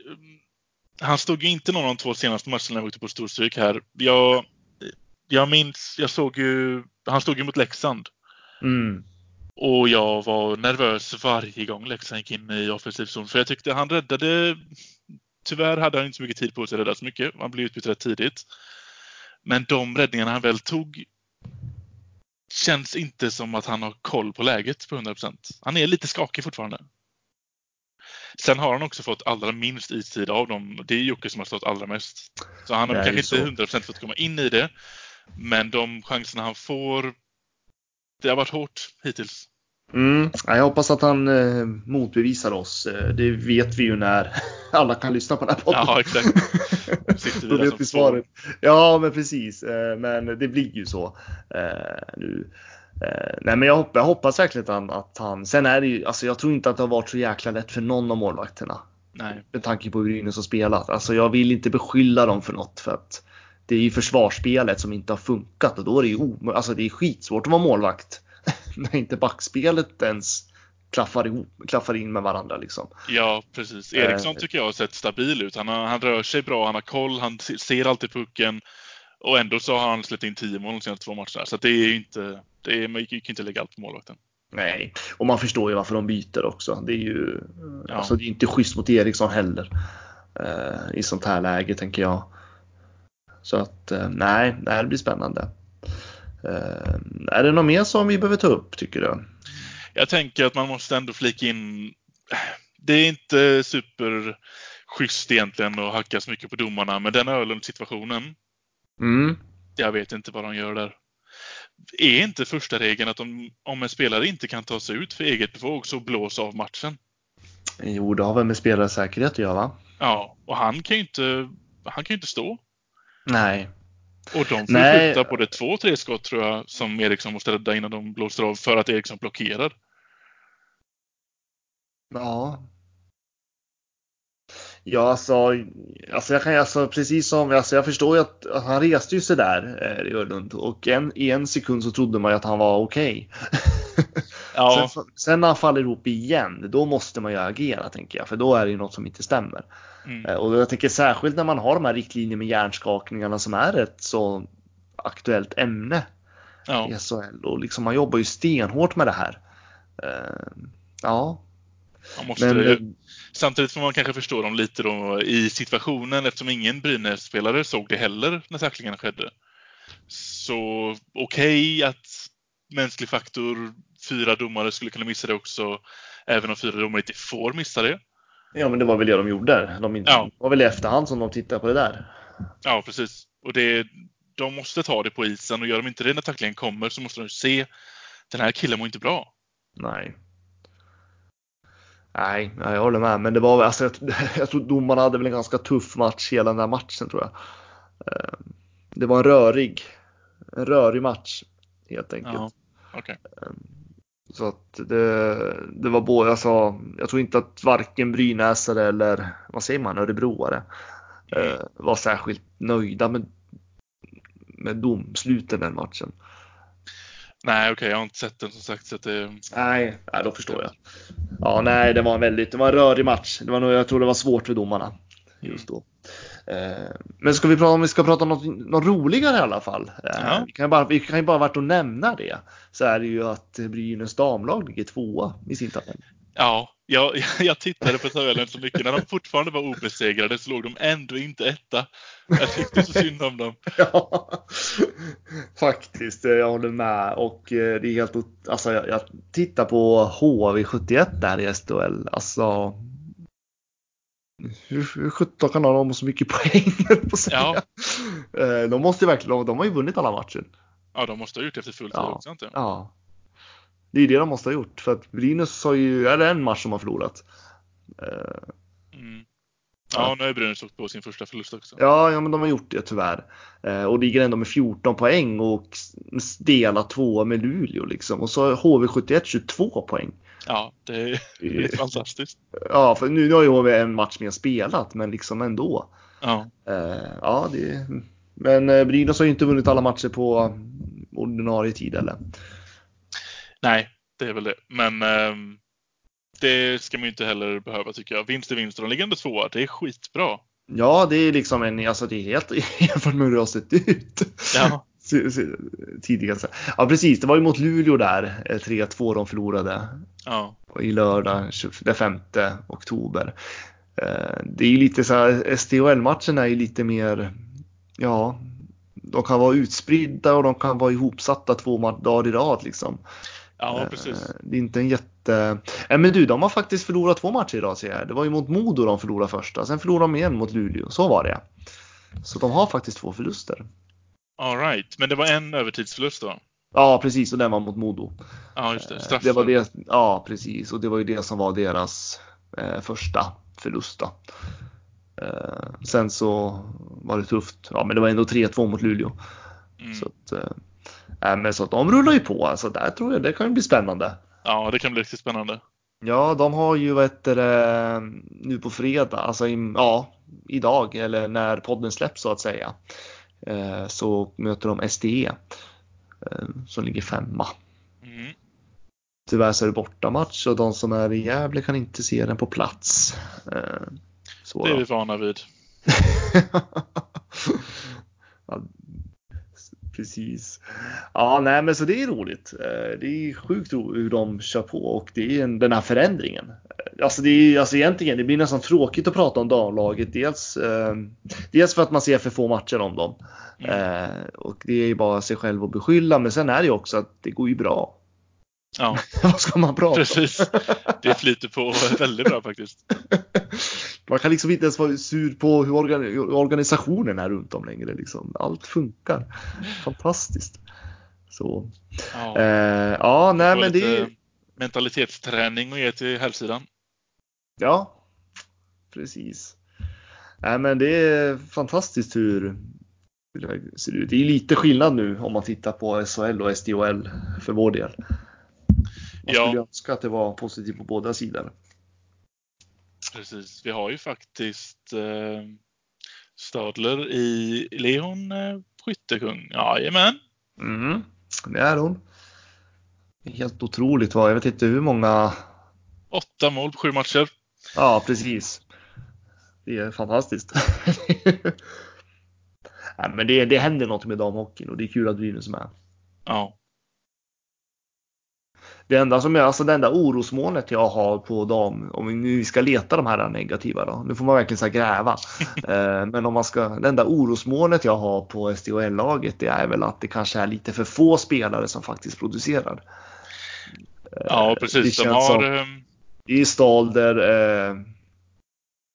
Han stod ju inte någon av de två senaste matcherna när jag åkte på storstryk här. Jag, jag minns, jag såg ju, han stod ju mot Leksand. Mm. Och jag var nervös varje gång Leksand gick in i offensiv zon. För jag tyckte han räddade... Tyvärr hade han inte så mycket tid på sig att rädda så mycket. Han blev utbytt rätt tidigt. Men de räddningarna han väl tog känns inte som att han har koll på läget på 100%. Han är lite skakig fortfarande. Sen har han också fått allra minst istid av dem. Det är Jocke som har stått allra mest. Så han har kanske inte 100% fått komma in i det. Men de chanserna han får, det har varit hårt hittills. Mm. Ja, Jag hoppas att han eh, motbevisar oss. Eh, Det vet vi ju när [laughs] alla kan lyssna på den här podden. Ja, exakt. [laughs] Då vet vi svaret. Ja, men precis. Eh, Men det blir ju så eh, nu. Eh, Nej, men jag hoppas, jag hoppas verkligen att han. Sen är det ju, alltså jag tror inte att det har varit så jäkla lätt för någon av målvakterna. Nej. Med tanke på hur Brynäs har spelat. Alltså jag vill inte beskylla dem för något för att det är ju försvarsspelet som inte har funkat och då är det ju omö- alltså det är skitsvårt att vara målvakt [laughs] när inte backspelet ens klaffar, ihop, klaffar in med varandra liksom. Ja, precis. Eriksson Eh. tycker jag har sett stabil ut. Han, har, han rör sig bra, han har koll, han se- ser alltid pucken. Och ändå så har han släppt in 10 mål de senaste två matcherna. Så det är ju inte... Det är, man kan ju inte lägga allt på målvakten. Nej, och man förstår ju varför de byter också. Det är ju Ja. alltså det är inte schysst mot Eriksson heller eh, i sånt här läge tänker jag. Så att eh, nej, det här blir spännande. Eh, är det något mer som vi behöver ta upp tycker du? Jag tänker att man måste ändå flika in... Det är inte superschysst egentligen att hacka så mycket på domarna, men den Öhlund-situationen, Mm. jag vet inte vad de gör där. Är inte första regeln att om, om en spelare inte kan ta sig ut för eget bevåg så blås av matchen? Jo, det har väl med spelarsäkerhet att göra va? Ja, och han kan ju inte, han kan ju inte stå. Nej. Och de får Nej. skjuta både två och tre skott tror jag som Eriksson måste rädda innan de blåser av för att Eriksson blockerar. Ja. Ja, alltså, alltså jag kan alltså precis som, alltså jag förstår ju att, att han reste ju sig där, eh, Öhlund, och en, i en sekund så trodde man ju att han var okej. Ja, [laughs] Sen, sen när han faller ihop igen, då måste man ju agera tänker jag, för då är det ju något som inte stämmer. mm, Eh, Och jag tänker särskilt när man har de här riktlinjerna med hjärnskakningarna som är ett så aktuellt ämne ja. i SHL och liksom man jobbar ju stenhårt med det här. Eh, Ja, Man måste, men eh, Samtidigt får man kanske förstå dem lite då i situationen eftersom ingen Brynäs-spelare såg det heller när tacklingen skedde. Så okej att mänsklig faktor, fyra domare skulle kunna missa det också, även om fyra domare inte får missa det. Ja men det var väl det de gjorde. De inte, Ja. Var väl i efterhand som de tittade på det där. Ja, precis. Och det, de måste ta det på isen och gör de inte det när tacklingen kommer så måste de ju se den här killen mår inte bra. Nej. Nej, ja, jag håller med. Men det var alltså, jag, [laughs] jag tror domarna hade väl en ganska tuff match hela den här matchen tror jag. Eh, Det var en rörig, en rörig match helt enkelt. Ja, okej. Så att det, det var både, alltså, jag tror inte att varken brynäsare eller vad säger man, örebroare eh, var särskilt nöjda med, med domsluten den matchen. Nej, okej, jag har inte sett den som sagt. Så att det, Nej, nej, då förstår jag. Ja, nej, det var en väldigt, det var en rörig match. Det var nog, jag tror det var svårt för domarna just då. Eh, Men ska vi prata om vi ska prata om något, något roligare i alla fall? Eh, Ja. Vi kan ju bara, vi kan ju bara värt att nämna det. Så är det ju att Brynäs damlag ligger tvåa i sin tabell. Ja, jag, [laughs] jag tittade på tabellen så mycket. När de fortfarande var obesegrade så låg de ändå inte etta. Jag tyckte så synd om dem. [laughs] Ja, faktiskt. eh, Jag håller med. Och eh, det är helt Alltså jag, jag tittar på HV71 där i SHL. Alltså. hur, hur sjutton kan de ha så mycket poäng? [laughs] på säga. Ja. Eh, De måste ju verkligen, de har ju vunnit alla matcher. Ja, de måste ha gjort det efter full tid Ja. också inte? Ja. Det är ju det de måste ha gjort för att Brynäs har ju, är det en match som har förlorat? Eh, Mm. Ja, nu har Brynäs åkt på sin första förlust också. Ja, ja, men de har gjort det tyvärr. Eh, och ligger ändå med 14 poäng och s- delar två med Luleå liksom. Och så har HV71 22 poäng. Ja, det är, [laughs] det är fantastiskt. Ja, för nu, nu har ju HV en match mer spelat, men liksom ändå. Ja. Eh, ja, det, men Brynäs har ju inte vunnit alla matcher på ordinarie tid eller? Nej, det är väl det. Men ehm, det ska man ju inte heller behöva tycker jag. Vinst är vinst och de ligger ändå tvåa. Det är skitbra. Ja, det är liksom en, alltså det är helt [laughs] jämfört med hur det har sett ut. Ja. [laughs] Tidigare. Ja, precis. Det var ju mot Luleå där, eh, 3-2 de förlorade. Ja. i lördag 25 oktober. Eh, Det är ju lite så här, SDHL-matcherna är ju lite mer, ja, de kan vara utspridda och de kan vara ihopsatta två dagar i rad liksom. Ja, Eh, precis. Det är inte en jätte... Eh, Men du, de har faktiskt förlorat två matcher idag ser jag. Det var ju mot Modo de förlorade första, sen förlorade de igen mot Luleå. Så var det. Så de har faktiskt två förluster. All right. Men det var en övertidsförlust då? Ja, precis, och den var mot Modo. Ja, just det. Eh, Straffar. Det var det, ja precis, och det var ju det som var deras eh, första förlust. Då. Eh, sen så var det tufft, ja men det var ändå 3-2 mot Luleå. Mm. Så, att, eh, äh, men så att de rullar ju på, alltså där tror jag det kan bli spännande. Ja, det kan bli riktigt spännande. Ja, de har ju vad det, nu på fredag, alltså i, ja, idag eller när podden släpps så att säga. Eh, så möter de SDE eh, som ligger femma. Mm. Tyvärr så är det bortamatch och de som är i Gävle kan inte se den på plats. Eh, Så Det är vi vana vid. [laughs] ja, precis. Ja, nej, men så det är roligt. Eh, Det är sjukt hur de kör på och det är en, den här förändringen. Eh, Alltså, det är, alltså egentligen, det blir nästan tråkigt att prata om damlaget. Dels, eh, dels för att man ser för få matcher om dem. Mm. Eh, och det är ju bara sig själv att beskylla. Men sen är det ju också att det går ju bra. Ja, [laughs] Vad ska man prata om? precis. Det flyter på väldigt bra faktiskt. [laughs] Man kan liksom inte ens vara sur på hur organ- organisationen är runt om längre. Liksom. Allt funkar. Fantastiskt. Så. Ja. Eh, ja, nej men det är... mentalitetsträning att ge till herrsidan. Ja, precis. Nej men det är fantastiskt hur hur det ser ut. Det är lite skillnad nu om man tittar på SHL och SDHL för vår del. Man Ja. skulle önska att det var positivt på båda sidor. Precis. Vi har ju faktiskt eh, Stadler i Leon eh, skyttekung. Jajamän. Mm, det är hon. Är helt otroligt. Va? Jag vet inte hur många Åtta mål på sju matcher. Ja, precis. Det är fantastiskt. [laughs] Nej, men det, det händer något med damhockeyn och det är kul att Brynäs är med. Ja. Det enda som är, alltså det enda orosmolnet jag har på dam, om vi ska leta de här negativa då, nu får man verkligen så gräva. [laughs] Eh, men om man ska, det enda orosmolnet jag har på SDHL-laget det är väl att det kanske är lite för få spelare som faktiskt producerar. Ja, det precis. De har... som- eh, I Stalder, eh,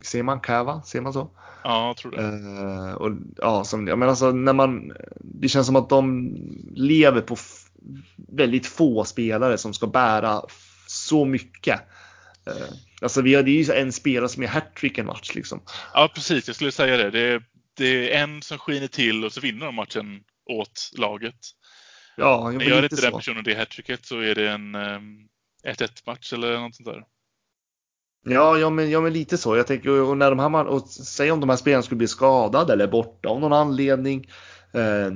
ser man Kava, ser man så? Ja, jag tror det. Eh, och, ja, som, jag menar alltså, när man, det känns som att de lever på väldigt få spelare som ska bära så mycket. Eh, alltså vi är ju en spelare som är hattrick en match liksom. Ja, precis. Jag skulle säga det. det. är- Det är en som skiner till och så vinner de matchen åt laget. Ja, jag gör inte den så. personen det hattricket så är det en ehm, 1-1 match eller något sånt där. Ja, ja, men, ja, men lite så. Jag tänker, och när de här, och säg om de här spelarna skulle bli skadade eller borta av någon anledning. Eh,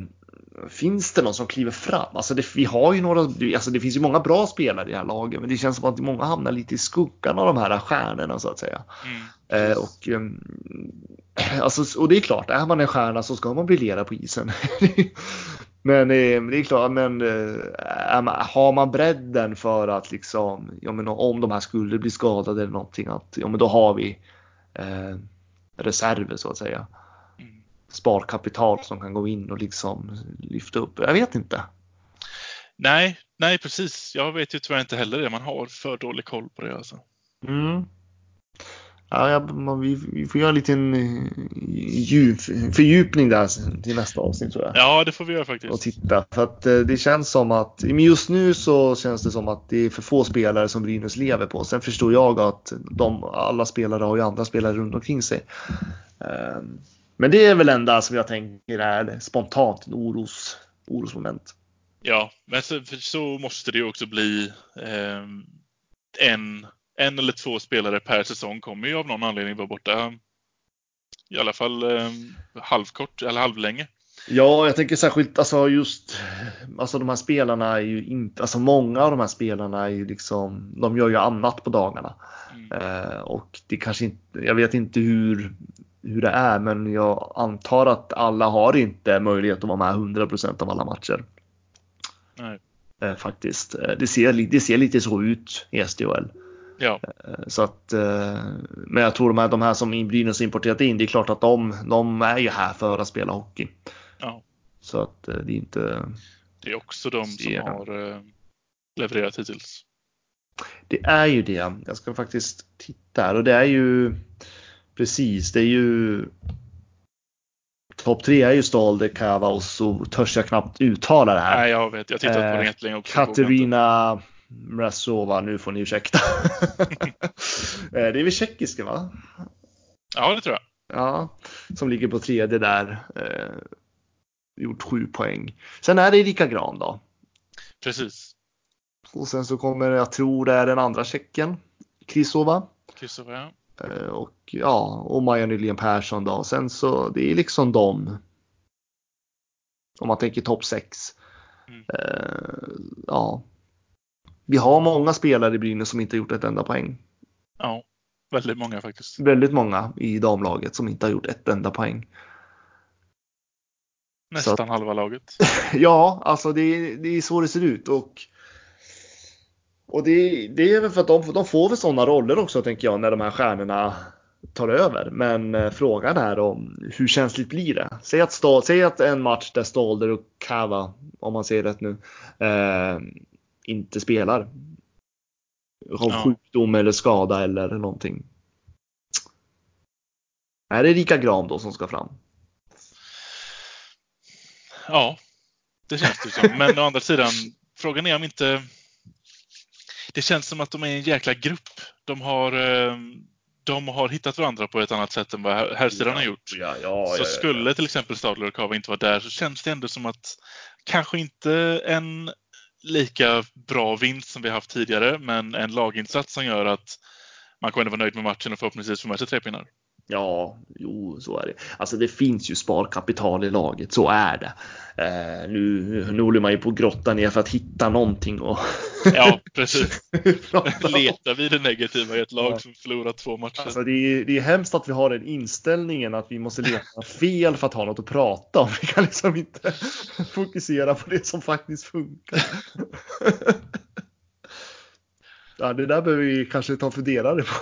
finns det någon som kliver fram? Alltså det, vi har ju några, alltså det finns ju många bra spelare i det här laget, men det känns som att många hamnar lite i skuggan av de här stjärnorna så att säga. Mm. Eh, och, ehm, [clears throat] alltså, och det är klart, är man en stjärna så ska man briljera på isen. [laughs] men eh, det är klart, men eh, man, har man bredden för att liksom, ja, men om de här skulle bli skadade eller någonting, att, ja, men då har vi eh, reserver så att säga. Sparkapital som kan gå in och liksom lyfta upp. Jag vet inte. Nej, nej precis. Jag vet ju tyvärr inte heller det. Man har för dålig koll på det alltså. Mm. Ja, ja, man, vi, vi får göra en liten eh, djup, fördjupning där till nästa avsnitt tror jag. Ja, det får vi göra faktiskt. Och titta. För att eh, det känns som att, men just nu så känns det som att det är för få spelare som Brynäs lever på. Sen förstår jag att de, alla spelare har ju andra spelare runt omkring sig. Men det är väl enda som jag tänker är spontant en oros, orosmoment. Ja, men så, så måste det ju också bli. Eh, en, en eller två spelare per säsong kommer ju av någon anledning vara borta. I alla fall eh, halvkort eller halvlänge. Ja, jag tänker särskilt alltså just alltså de här spelarna är ju inte, alltså många av de här spelarna är ju liksom, de gör ju annat på dagarna. Mm. Eh, och det kanske inte, jag vet inte hur, hur det är, men jag antar att alla har inte möjlighet att vara med 100% av alla matcher. Nej. Eh, faktiskt. Eh, Det ser, det ser lite så ut i SDHL. Ja, Eh, Så att, men jag tror de här, de här som Brynäs importerat in, det är klart att de, de är ju här för att spela hockey. ja. Så att det är inte, Det är också de som Ser. har eh, levererat hittills. det är ju det. Jag ska faktiskt titta här och det är ju precis, det är ju Topp tre är ju Stalde, Kava och så törs jag knappt uttala det här. Nej, jag vet. Jag tittat på Eh, det också. inte. Katerina Mrazova, nu får ni ursäkta. [laughs] Eh, det är väl tjeckiska va? Ja, det tror jag. Ja, som ligger på tredje där. Eh, gjort sju poäng. Sen är det Erika Gran då. Precis. Och sen så kommer, jag tror det är den andra tjecken, Krisova. Kristoffer, ja. Eh, och ja, och Maja Nylén Persson då. Sen så, det är liksom dem. Om man tänker topp 6. Mm. Eh, ja. Vi har många spelare i Brynäs som inte har gjort ett enda poäng. Ja, väldigt många faktiskt. Väldigt många i damlaget som inte har gjort ett enda poäng. Nästan halva laget. [laughs] Ja, alltså det, det är så det ser ut och och det, det är väl för att de, de får väl sådana roller också tänker jag när de här stjärnorna tar över. Men eh, frågan är om hur känsligt blir det? Säg att, Stad, säg att en match där Stalder och Kava, om man säger rätt nu, eh, inte spelar. Av Ja. sjukdom eller skada eller någonting. Är det Rika Gran då som ska fram? Ja, det känns det som. Men å andra sidan, frågan är om inte... Det känns som att de är en jäkla grupp. De har, eh, de har hittat varandra på ett annat sätt än vad herrsidan har gjort. Ja, ja, Så skulle till exempel Stadler och Kava inte vara där så känns det ändå som att kanske inte en lika bra vinst som vi haft tidigare, men en laginsats som gör att man kommer ändå vara nöjd med matchen och förhoppningsvis få med sig tre pinnar. Ja, jo, så är det. Alltså det finns ju sparkapital i laget, så är det. Eh, nu, nu håller man ju på att grotta ner för att hitta någonting och Ja, precis. [laughs] Letar vi det negativa i ett lag Ja. som förlorat två matcher? Alltså det, är, det är hemskt att vi har den inställningen att vi måste leta fel för att ha något att prata om. [laughs] Vi kan liksom inte fokusera på det som faktiskt funkar. [laughs] Ja, det där behöver vi kanske ta en funderare på.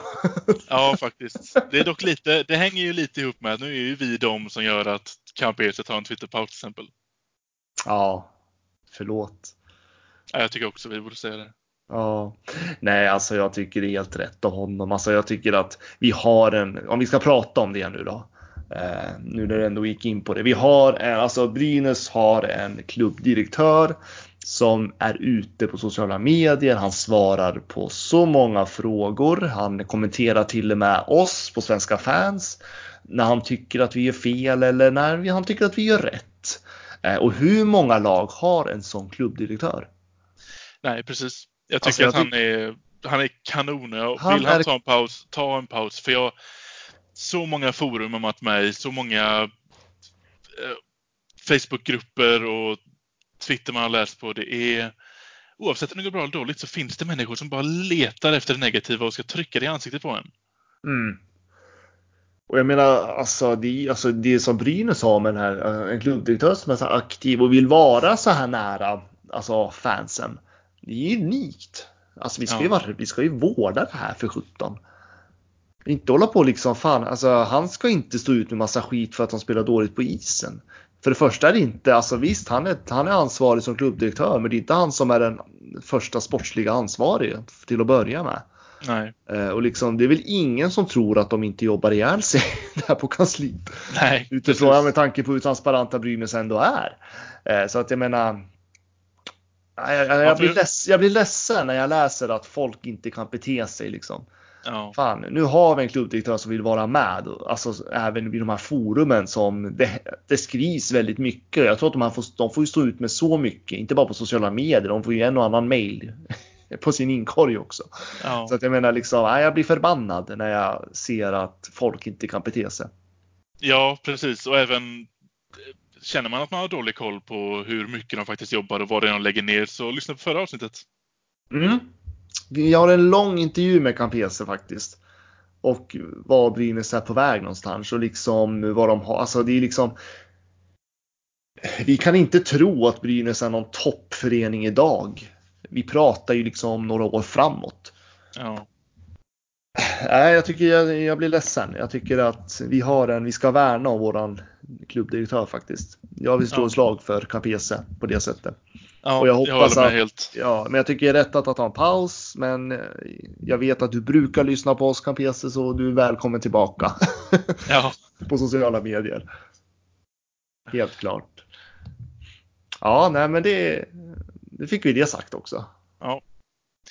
Ja, faktiskt. Det är dock lite, det hänger ju lite ihop med att nu är ju vi de som gör att Camp Erset tar en Twitterpaus till exempel. Ja, förlåt. Ja, jag tycker också vi borde säga det. Ja, nej, alltså jag tycker det är helt rätt av honom. Alltså jag tycker att vi har en, om vi ska prata om det nu då. Eh, nu när du ändå gick in på det. Vi har, alltså Brynäs har en klubbdirektör som är ute på sociala medier. Han svarar på så många frågor. Han kommenterar till och med oss på Svenska fans när han tycker att vi gör fel eller när han tycker att vi gör rätt. Eh, och hur många lag har en sån klubbdirektör? Nej, precis. Jag tycker Alltså, jag att han är, han är kanon. Jag- Han Vill han är- ta en paus, ta en paus. För jag så många forum har varit med i, så många eh, Facebookgrupper och Twitter man har läst på. Det är Oavsett om det går bra eller dåligt så finns det människor som bara letar efter det negativa och ska trycka det i ansiktet på en. Mm. Och jag menar, alltså det, alltså det som Brynäs har med den här, eh, en klubbdirektör som är så aktiv och vill vara så här nära alltså fansen. Det är ju unikt. Alltså vi ska, ju, Ja. vara, vi ska ju vårda det här för 17. Inte hålla på liksom, fan, alltså han ska inte stå ut med massa skit för att de spelar dåligt på isen. För det första är det inte, alltså visst han är, han är ansvarig som klubbdirektör men det är inte han som är den första sportsliga ansvarige till att börja med. Nej. Eh, och liksom, det är väl ingen som tror att de inte jobbar ihjäl sig [laughs] där på kansliet. Nej, Utifrån, precis. med tanke på hur transparenta Brynäs ändå är. Eh, så att jag menar, jag, jag, jag, Ja, blir leds, jag blir ledsen när jag läser att folk inte kan bete sig liksom. Ja. Fan, nu har vi en klubbdirektör som vill vara med, alltså även i de här forumen som det, det skrivs väldigt mycket. Jag tror att de, här får, de får stå ut med så mycket, inte bara på sociala medier, de får ju en och annan mail [laughs] på sin inkorg också. Ja. Så att jag menar liksom, jag blir förbannad när jag ser att folk inte kan bete sig. ja, precis. Och även eh, känner man att man har dålig koll på hur mycket de faktiskt jobbar och vad det är de lägger ner så lyssna på förra avsnittet. Mm. Vi har en lång intervju med Campese faktiskt. Och var Brynäs är på väg någonstans och liksom vad de har. Alltså det är liksom. Vi kan inte tro att Brynäs är någon toppförening idag. Vi pratar ju liksom några år framåt. Ja. Nej, jag tycker jag, jag blir ledsen. Jag tycker att vi har en, vi ska värna om våran klubbdirektör faktiskt. Jag vill slå Ja. ett slag för Campese på det sättet. Ja, Och jag jag hoppas med att- helt. Ja, men jag tycker det är rätt att ta en paus. Men eh, jag vet att du brukar lyssna på oss Campese så du är välkommen tillbaka [laughs] Ja, på sociala medier. Helt klart. Ja, nej men det, det fick vi det sagt också. Ja.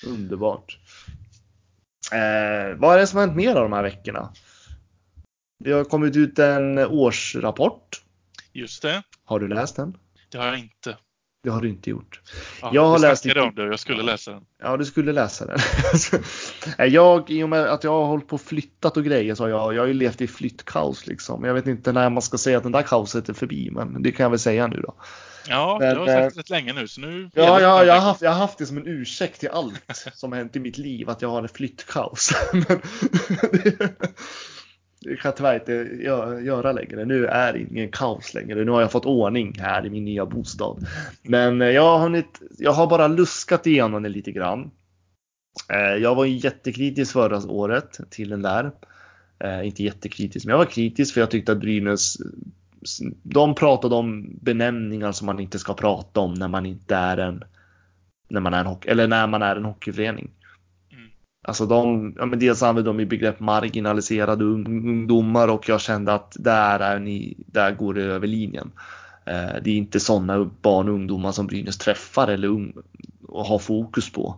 Underbart. Eh, vad är det som har hänt mer av de här veckorna? Det har kommit ut en årsrapport. just det. Har du läst den? Det har jag inte. Det har du inte gjort. Ja, Jag har läst lite- om det jag skulle läsa den. Ja, du skulle läsa den. Nej, [laughs] jag, I och med att jag har hållit på och flyttat och grejer så har jag, jag har ju levt i flyttkaos liksom. Jag vet inte när man ska säga att den där kaoset är förbi, men det kan jag väl säga nu då. Ja, Men, det har sagt eh, rätt länge nu så nu... Ja, ja jag, har haft, jag har haft det som en ursäkt till allt som har hänt i mitt liv, att jag har en flyttkaos. [laughs] Men det, kan jag tyvärr inte gö- göra längre. Nu är det ingen kaos längre. Nu har jag fått ordning här i min nya bostad. Men eh, jag har, hunnit, jag har bara luskat igenom det lite grann. Eh, Jag var jättekritisk förra året till den där. Inte jättekritisk, men jag var kritisk för jag tyckte att Brynäs de pratade om benämningar som man inte ska prata om när man inte är en när man är en, hockey, eller när man är en hockeyförening. Mm. Alltså de, ja men dels använder de i begrepp marginaliserade ung- ungdomar och jag kände att där är ni, där går det över linjen. Eh, det är inte sådana barn och ungdomar som Brynäs träffar eller ung, och har fokus på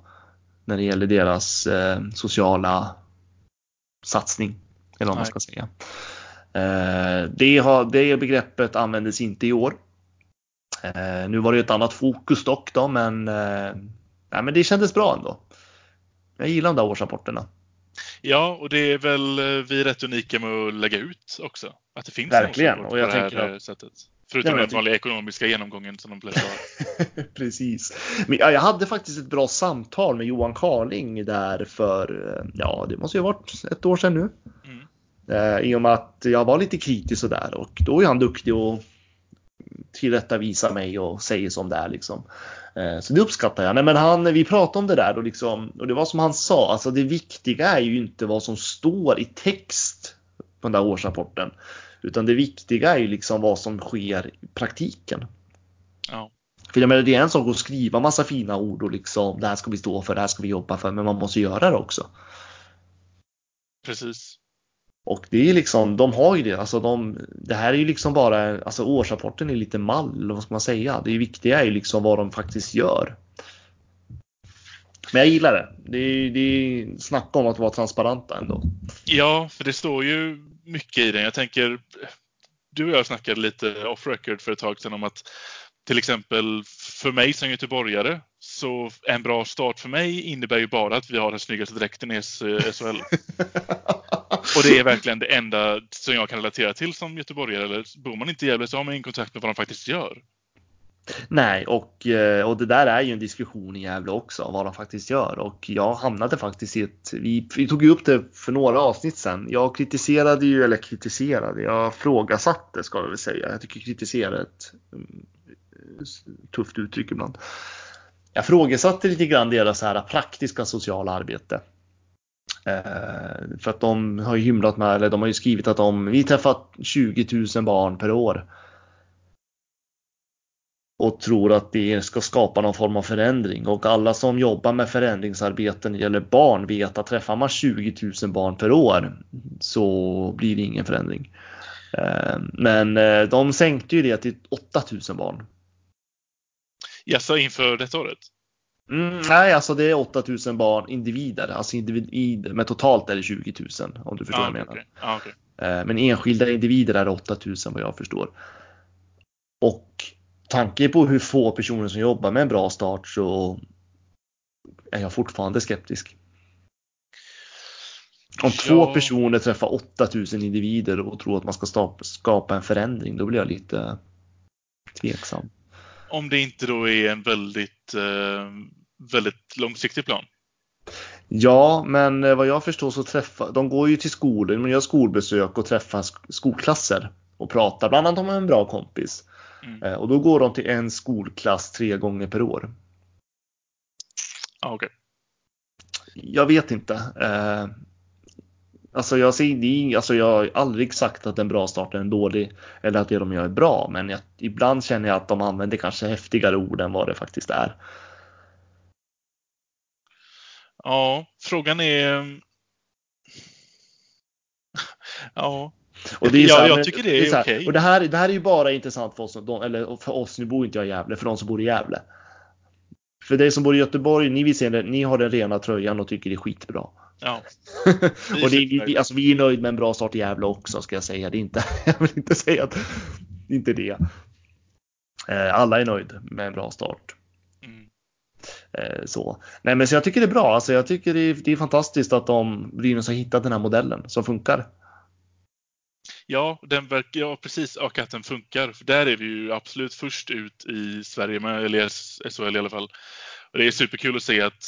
när det gäller deras eh, sociala satsning. Eller vad man ska säga. Eh, det, har, det begreppet användes inte i år. Eh, nu var det ett annat fokus dock då, men, eh, nej, men det kändes bra ändå. Jag gillar de där årsrapporterna. Ja, och det är väl vi är rätt unika med att lägga ut också. Att det finns Verkligen, en och jag på det här att- sättet. Förutom Ja, den tycker- vanliga ekonomiska genomgången som de flesta har. [laughs] Precis. Men ja, jag hade faktiskt ett bra samtal med Johan Carling där för, ja det måste ju ha varit ett år sedan nu. Mm. Eh, I och med att jag var lite kritisk och där och då är han duktig och tillrättavisa mig och säger som det är liksom. Eh, Så det uppskattar jag. Nej, men han, vi pratade om det där och, liksom, och det var som han sa, alltså det viktiga är ju inte vad som står i text på den där årsrapporten. Utan det viktiga är ju liksom vad som sker i praktiken. Ja. För jag menar, det är en sak att skriva massa fina ord och liksom det här ska vi stå för, det här ska vi jobba för, men man måste göra det också. Precis. Och det är liksom, de har ju det, alltså de, det här är ju liksom bara, alltså årsrapporten är lite mall, eller vad ska man säga? Det viktiga är ju liksom vad de faktiskt gör. Men jag gillar det. Det är, det är snacka om att vara transparenta ändå. Ja, för det står ju mycket i den. Jag tänker, du och jag snackade lite off record för ett tag sedan om att till exempel för mig som göteborgare så en bra start för mig innebär ju bara att vi har den snyggaste dräkten i SHL. Eh, och det är verkligen det enda som jag kan relatera till som göteborgare. Eller bor man inte i Gävle så har man ingen kontakt med vad de faktiskt gör. Nej, och, eh, och det där är ju en diskussion i Gävle också, vad de faktiskt gör. Och jag hamnade faktiskt i ett, vi, vi tog ju upp det för några avsnitt sedan. Jag kritiserade ju, eller kritiserade, jag frågasatte ska jag väl säga. Jag tycker kritiserade ett mm, tufft uttryck ibland. Jag frågesatte lite grann deras här praktiska sociala arbete. Eh, för att de har ju hymlat med, eller de har ju skrivit att de, vi träffar 20 000 barn per år. och tror att det ska skapa någon form av förändring och alla som jobbar med förändringsarbeten när det gäller barn vet att träffar man 20 000 barn per år så blir det ingen förändring. Eh, men eh, de sänkte ju det till 8 000 barn. Jaså, inför detta året? Mm, nej, alltså det är 8000 barn individer, alltså individer, men totalt är det 20 000 om du förstår ah, vad jag menar. Okay. Ah, okay. Men enskilda individer är 8000 vad jag förstår. Och tanke på hur få personer som jobbar med en bra start så är jag fortfarande skeptisk. Om ja. två personer träffar 8000 individer och tror att man ska skapa en förändring, då blir jag lite tveksam. Om det inte då är en väldigt, eh, väldigt långsiktig plan. Ja, men eh, vad jag förstår så träffar de går ju till skolor, man gör skolbesök och träffar skolklasser och pratar bland annat om en bra kompis. Mm. Eh, och då går de till en skolklass tre gånger per år. Ah, okay. Jag vet inte. Alltså jag, säger, alltså jag har aldrig sagt att en bra start är en dålig eller att det de gör är bra, men jag, ibland känner jag att de använder kanske häftigare ord än vad det faktiskt är. Ja, frågan är... Ja. Och det är ja, här, jag tycker det är, är okej. Okay. Och det här, det här är ju bara intressant för oss, eller för oss, nu bor inte jag i Gävle, för de som bor i Gävle. För dig som bor i Göteborg, ni, vill se det, ni har den rena tröjan och tycker det är skitbra. Ja. [laughs] och det, vi, alltså, vi är nöjda med en bra start i Gävle också ska jag säga. Det inte, [laughs] jag vill inte säga att inte det. Eh, alla är nöjda med en bra start. Mm. Eh, så. Nej, men så jag tycker det är bra. Alltså, jag tycker det är, det är fantastiskt att de Brynäs har hittat den här modellen som funkar. Ja, den verkar, ja precis, och att den funkar. För där är vi ju absolut först ut i Sverige med, eller SHL i alla fall. Och det är superkul att se att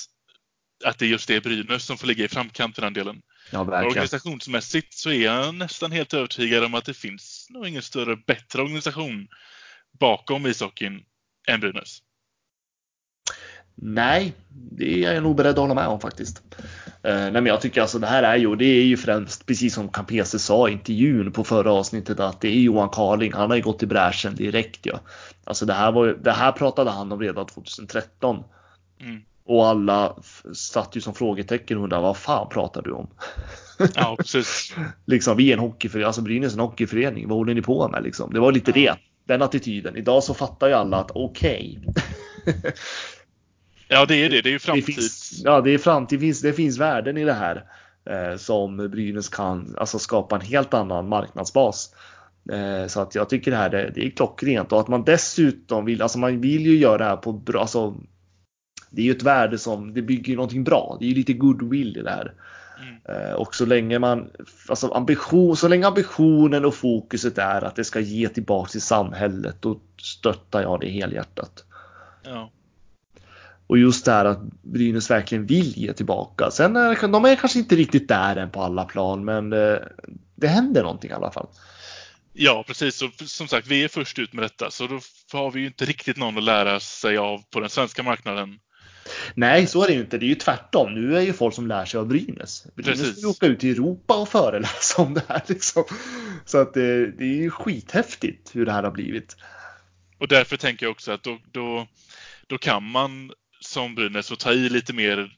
att det är just det Brynäs som får ligga i framkant i den delen. Ja, Organisationsmässigt så är jag nästan helt övertygad om att det finns nog ingen större bättre organisation bakom ishockeyn än Brynäs. Nej, det är jag nog beredd att hålla med om faktiskt. Uh, nej, men jag tycker alltså det här är ju, det är ju främst precis som Campese sa i intervjun på förra avsnittet att det är Johan Karling. Han har ju gått i bräschen direkt ja. Alltså det här var det här pratade han om redan 2013. Mm. Och alla satt ju som frågetecken och undrade vad fan pratar du om? Ja, precis. [laughs] liksom, vi är en hockeyförening, alltså Brynäs är en hockeyförening, vad håller ni på med liksom? Det var lite ja. det, den attityden. Idag så fattar ju alla att okej. Okay. [laughs] ja, det är det, det är ju framtid. Det finns, ja, det är framtid, det finns, det finns värden i det här eh, som Brynäs kan alltså skapa en helt annan marknadsbas. Eh, så att jag tycker det här det, det är klockrent och att man dessutom vill, alltså man vill ju göra det här på bra, alltså det är ju ett värde som det bygger någonting bra. Det är ju lite goodwill i det här. Mm. Eh, och så länge man, alltså ambition, så länge ambitionen och fokuset är att det ska ge tillbaka till samhället, då stöttar jag det helhjärtat. Ja. Och just det här att Brynäs verkligen vill ge tillbaka. Sen är de är kanske inte riktigt där än på alla plan, men det, eh, det händer någonting i alla fall. Ja, precis. Och som sagt, vi är först ut med detta, så då har vi ju inte riktigt någon att lära sig av på den svenska marknaden. Nej, så är det ju inte. Det är ju tvärtom. Nu är ju folk som lär sig av Brynäs. Brynäs ska åka ut i Europa och föreläsa om det här. Liksom. Så att det, det är ju skithäftigt hur det här har blivit. Och därför tänker jag också att då, då, då kan man som Brynäs få ta i lite mer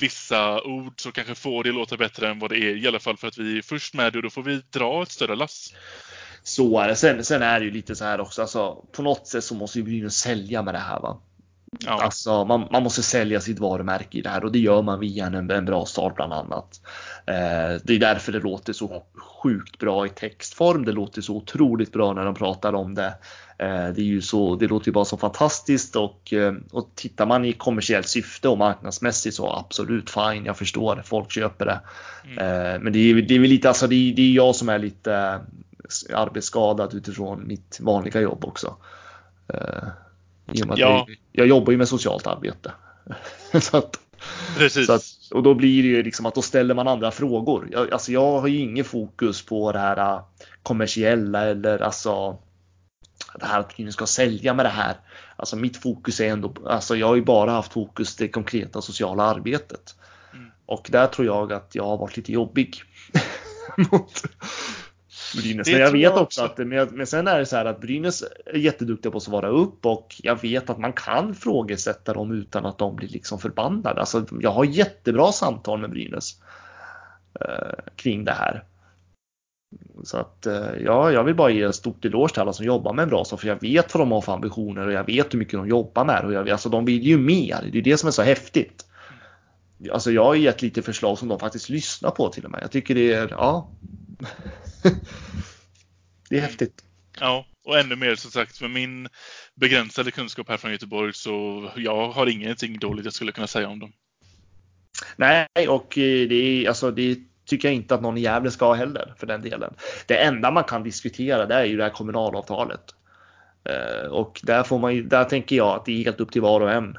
vissa ord så kanske får det låta bättre än vad det är. I alla fall för att vi är först med det och då får vi dra ett större lass. Så är det. Sen, sen är det ju lite så här också. Alltså, på något sätt så måste ju Brynäs sälja med det här. Va? Ja. Alltså, man, man, måste sälja sitt varumärke i det här och det gör man via en, en bra start bland annat. Eh, det är därför det låter så sjukt bra i textform. Det låter så otroligt bra när de pratar om det. Eh, det, är ju så, det låter ju bara så fantastiskt och, eh, och tittar man i kommersiellt syfte och marknadsmässigt så absolut fine. Jag förstår, folk köper det. Mm. Eh, men det är, det är lite, alltså det är, det är jag som är lite arbetsskadad utifrån mitt vanliga jobb också. I och med ja. jag, jag jobbar ju med socialt arbete. [laughs] så att, Precis. Så att, och då blir det ju liksom att då ställer man andra frågor. Jag, alltså jag har ju ingen fokus på det här äh, kommersiella eller alltså det här att vi ska sälja med det här. Alltså mitt fokus är ändå, alltså jag har ju bara haft fokus det konkreta sociala arbetet. Mm. Och där tror jag att jag har varit lite jobbig. [laughs] Brynäs. Det Men jag vet jag också att, men, men sen är det så här att Brynäs är jätteduktiga på att svara upp och jag vet att man kan frågesätta dem utan att de blir liksom förbannade. Alltså, jag har jättebra samtal med Brynäs eh, kring det här. Så att eh, ja, jag vill bara ge en stort eloge till alla som jobbar med en bra för jag vet vad de har för ambitioner och jag vet hur mycket de jobbar med och jag, alltså de vill ju mer. Det är det som är så häftigt. Alltså jag har gett lite förslag som de faktiskt lyssnar på till och med. Jag tycker det är, ja. Det är häftigt. Ja, och ännu mer som sagt med min begränsade kunskap här från Göteborg så jag har ingenting dåligt jag skulle kunna säga om dem. Nej, och eh, det, är, alltså, det tycker jag inte att någon i Gävle ska ha heller för den delen. Det enda man kan diskutera det är ju det här kommunalavtalet. Eh, Och där, får man, där tänker jag att det är helt upp till var och en.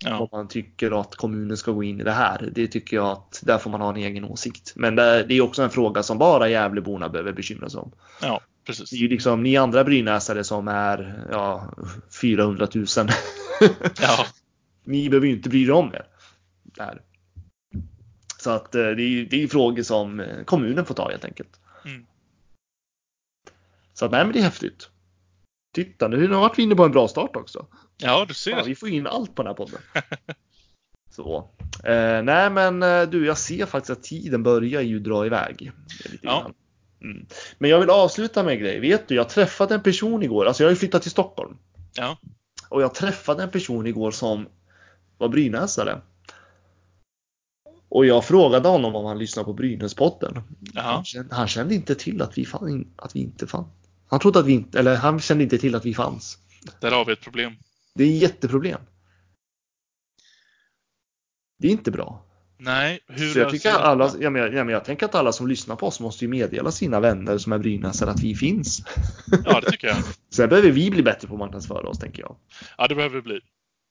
Ja, Om man tycker att kommunen ska gå in i det här. Det tycker jag att där får man ha en egen åsikt. Men det, det är också en fråga som bara Gävleborna behöver bekymra sig om. ja precis. Det är ju liksom ni andra brynäsare som är ja, 400 000. Ja, [laughs] ni behöver ju inte bry er om er. Där. Så att eh, det är det är frågor som eh, kommunen får ta helt enkelt. Mm. Så att nej men det är häftigt. Titta nu har vi inne på en bra start också. ja du ser. Ja, vi får in allt på den här podden. [laughs] Så. Eh, nej men eh, du, jag ser faktiskt att tiden börjar ju dra iväg. Lite Ja. Mm. Men jag vill avsluta med en grej. Vet du, jag träffade en person igår. Alltså jag har ju flyttat till Stockholm. Ja, Och jag träffade en person igår som var brynäsare. Och jag frågade honom om han lyssnade på Brynäspodden. Jaha. Han, kände, han kände inte till att vi, fann, att vi inte fann. Han trodde att vi inte, eller han kände inte till att vi fanns. där har vi ett problem. Det är ett jätteproblem. Det är inte bra. Nej, hur Så jag, tycker att alla, ja, men, jag- ja, men jag tänker att alla som lyssnar på oss måste ju meddela sina vänner som är brynäsare att vi finns. Ja, det tycker jag. [laughs] Sen behöver vi bli bättre på att marknadsföra oss tänker jag. Ja, det behöver vi bli.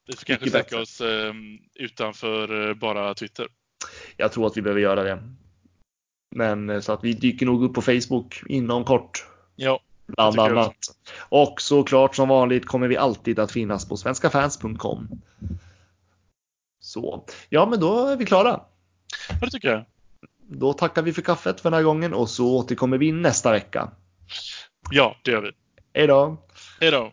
Vi får kanske bättre. oss eh, utanför eh, bara Twitter. Jag tror att vi behöver göra det. Men eh, så att vi dyker nog upp på Facebook inom kort. Ja, Bland annat. Och såklart som vanligt kommer vi alltid att finnas på svenskafans.com. Så, ja men då är vi klara. ja det tycker jag. Då tackar vi för kaffet för den här gången och så återkommer vi nästa vecka. Ja, det gör vi. Hej då! Hej då!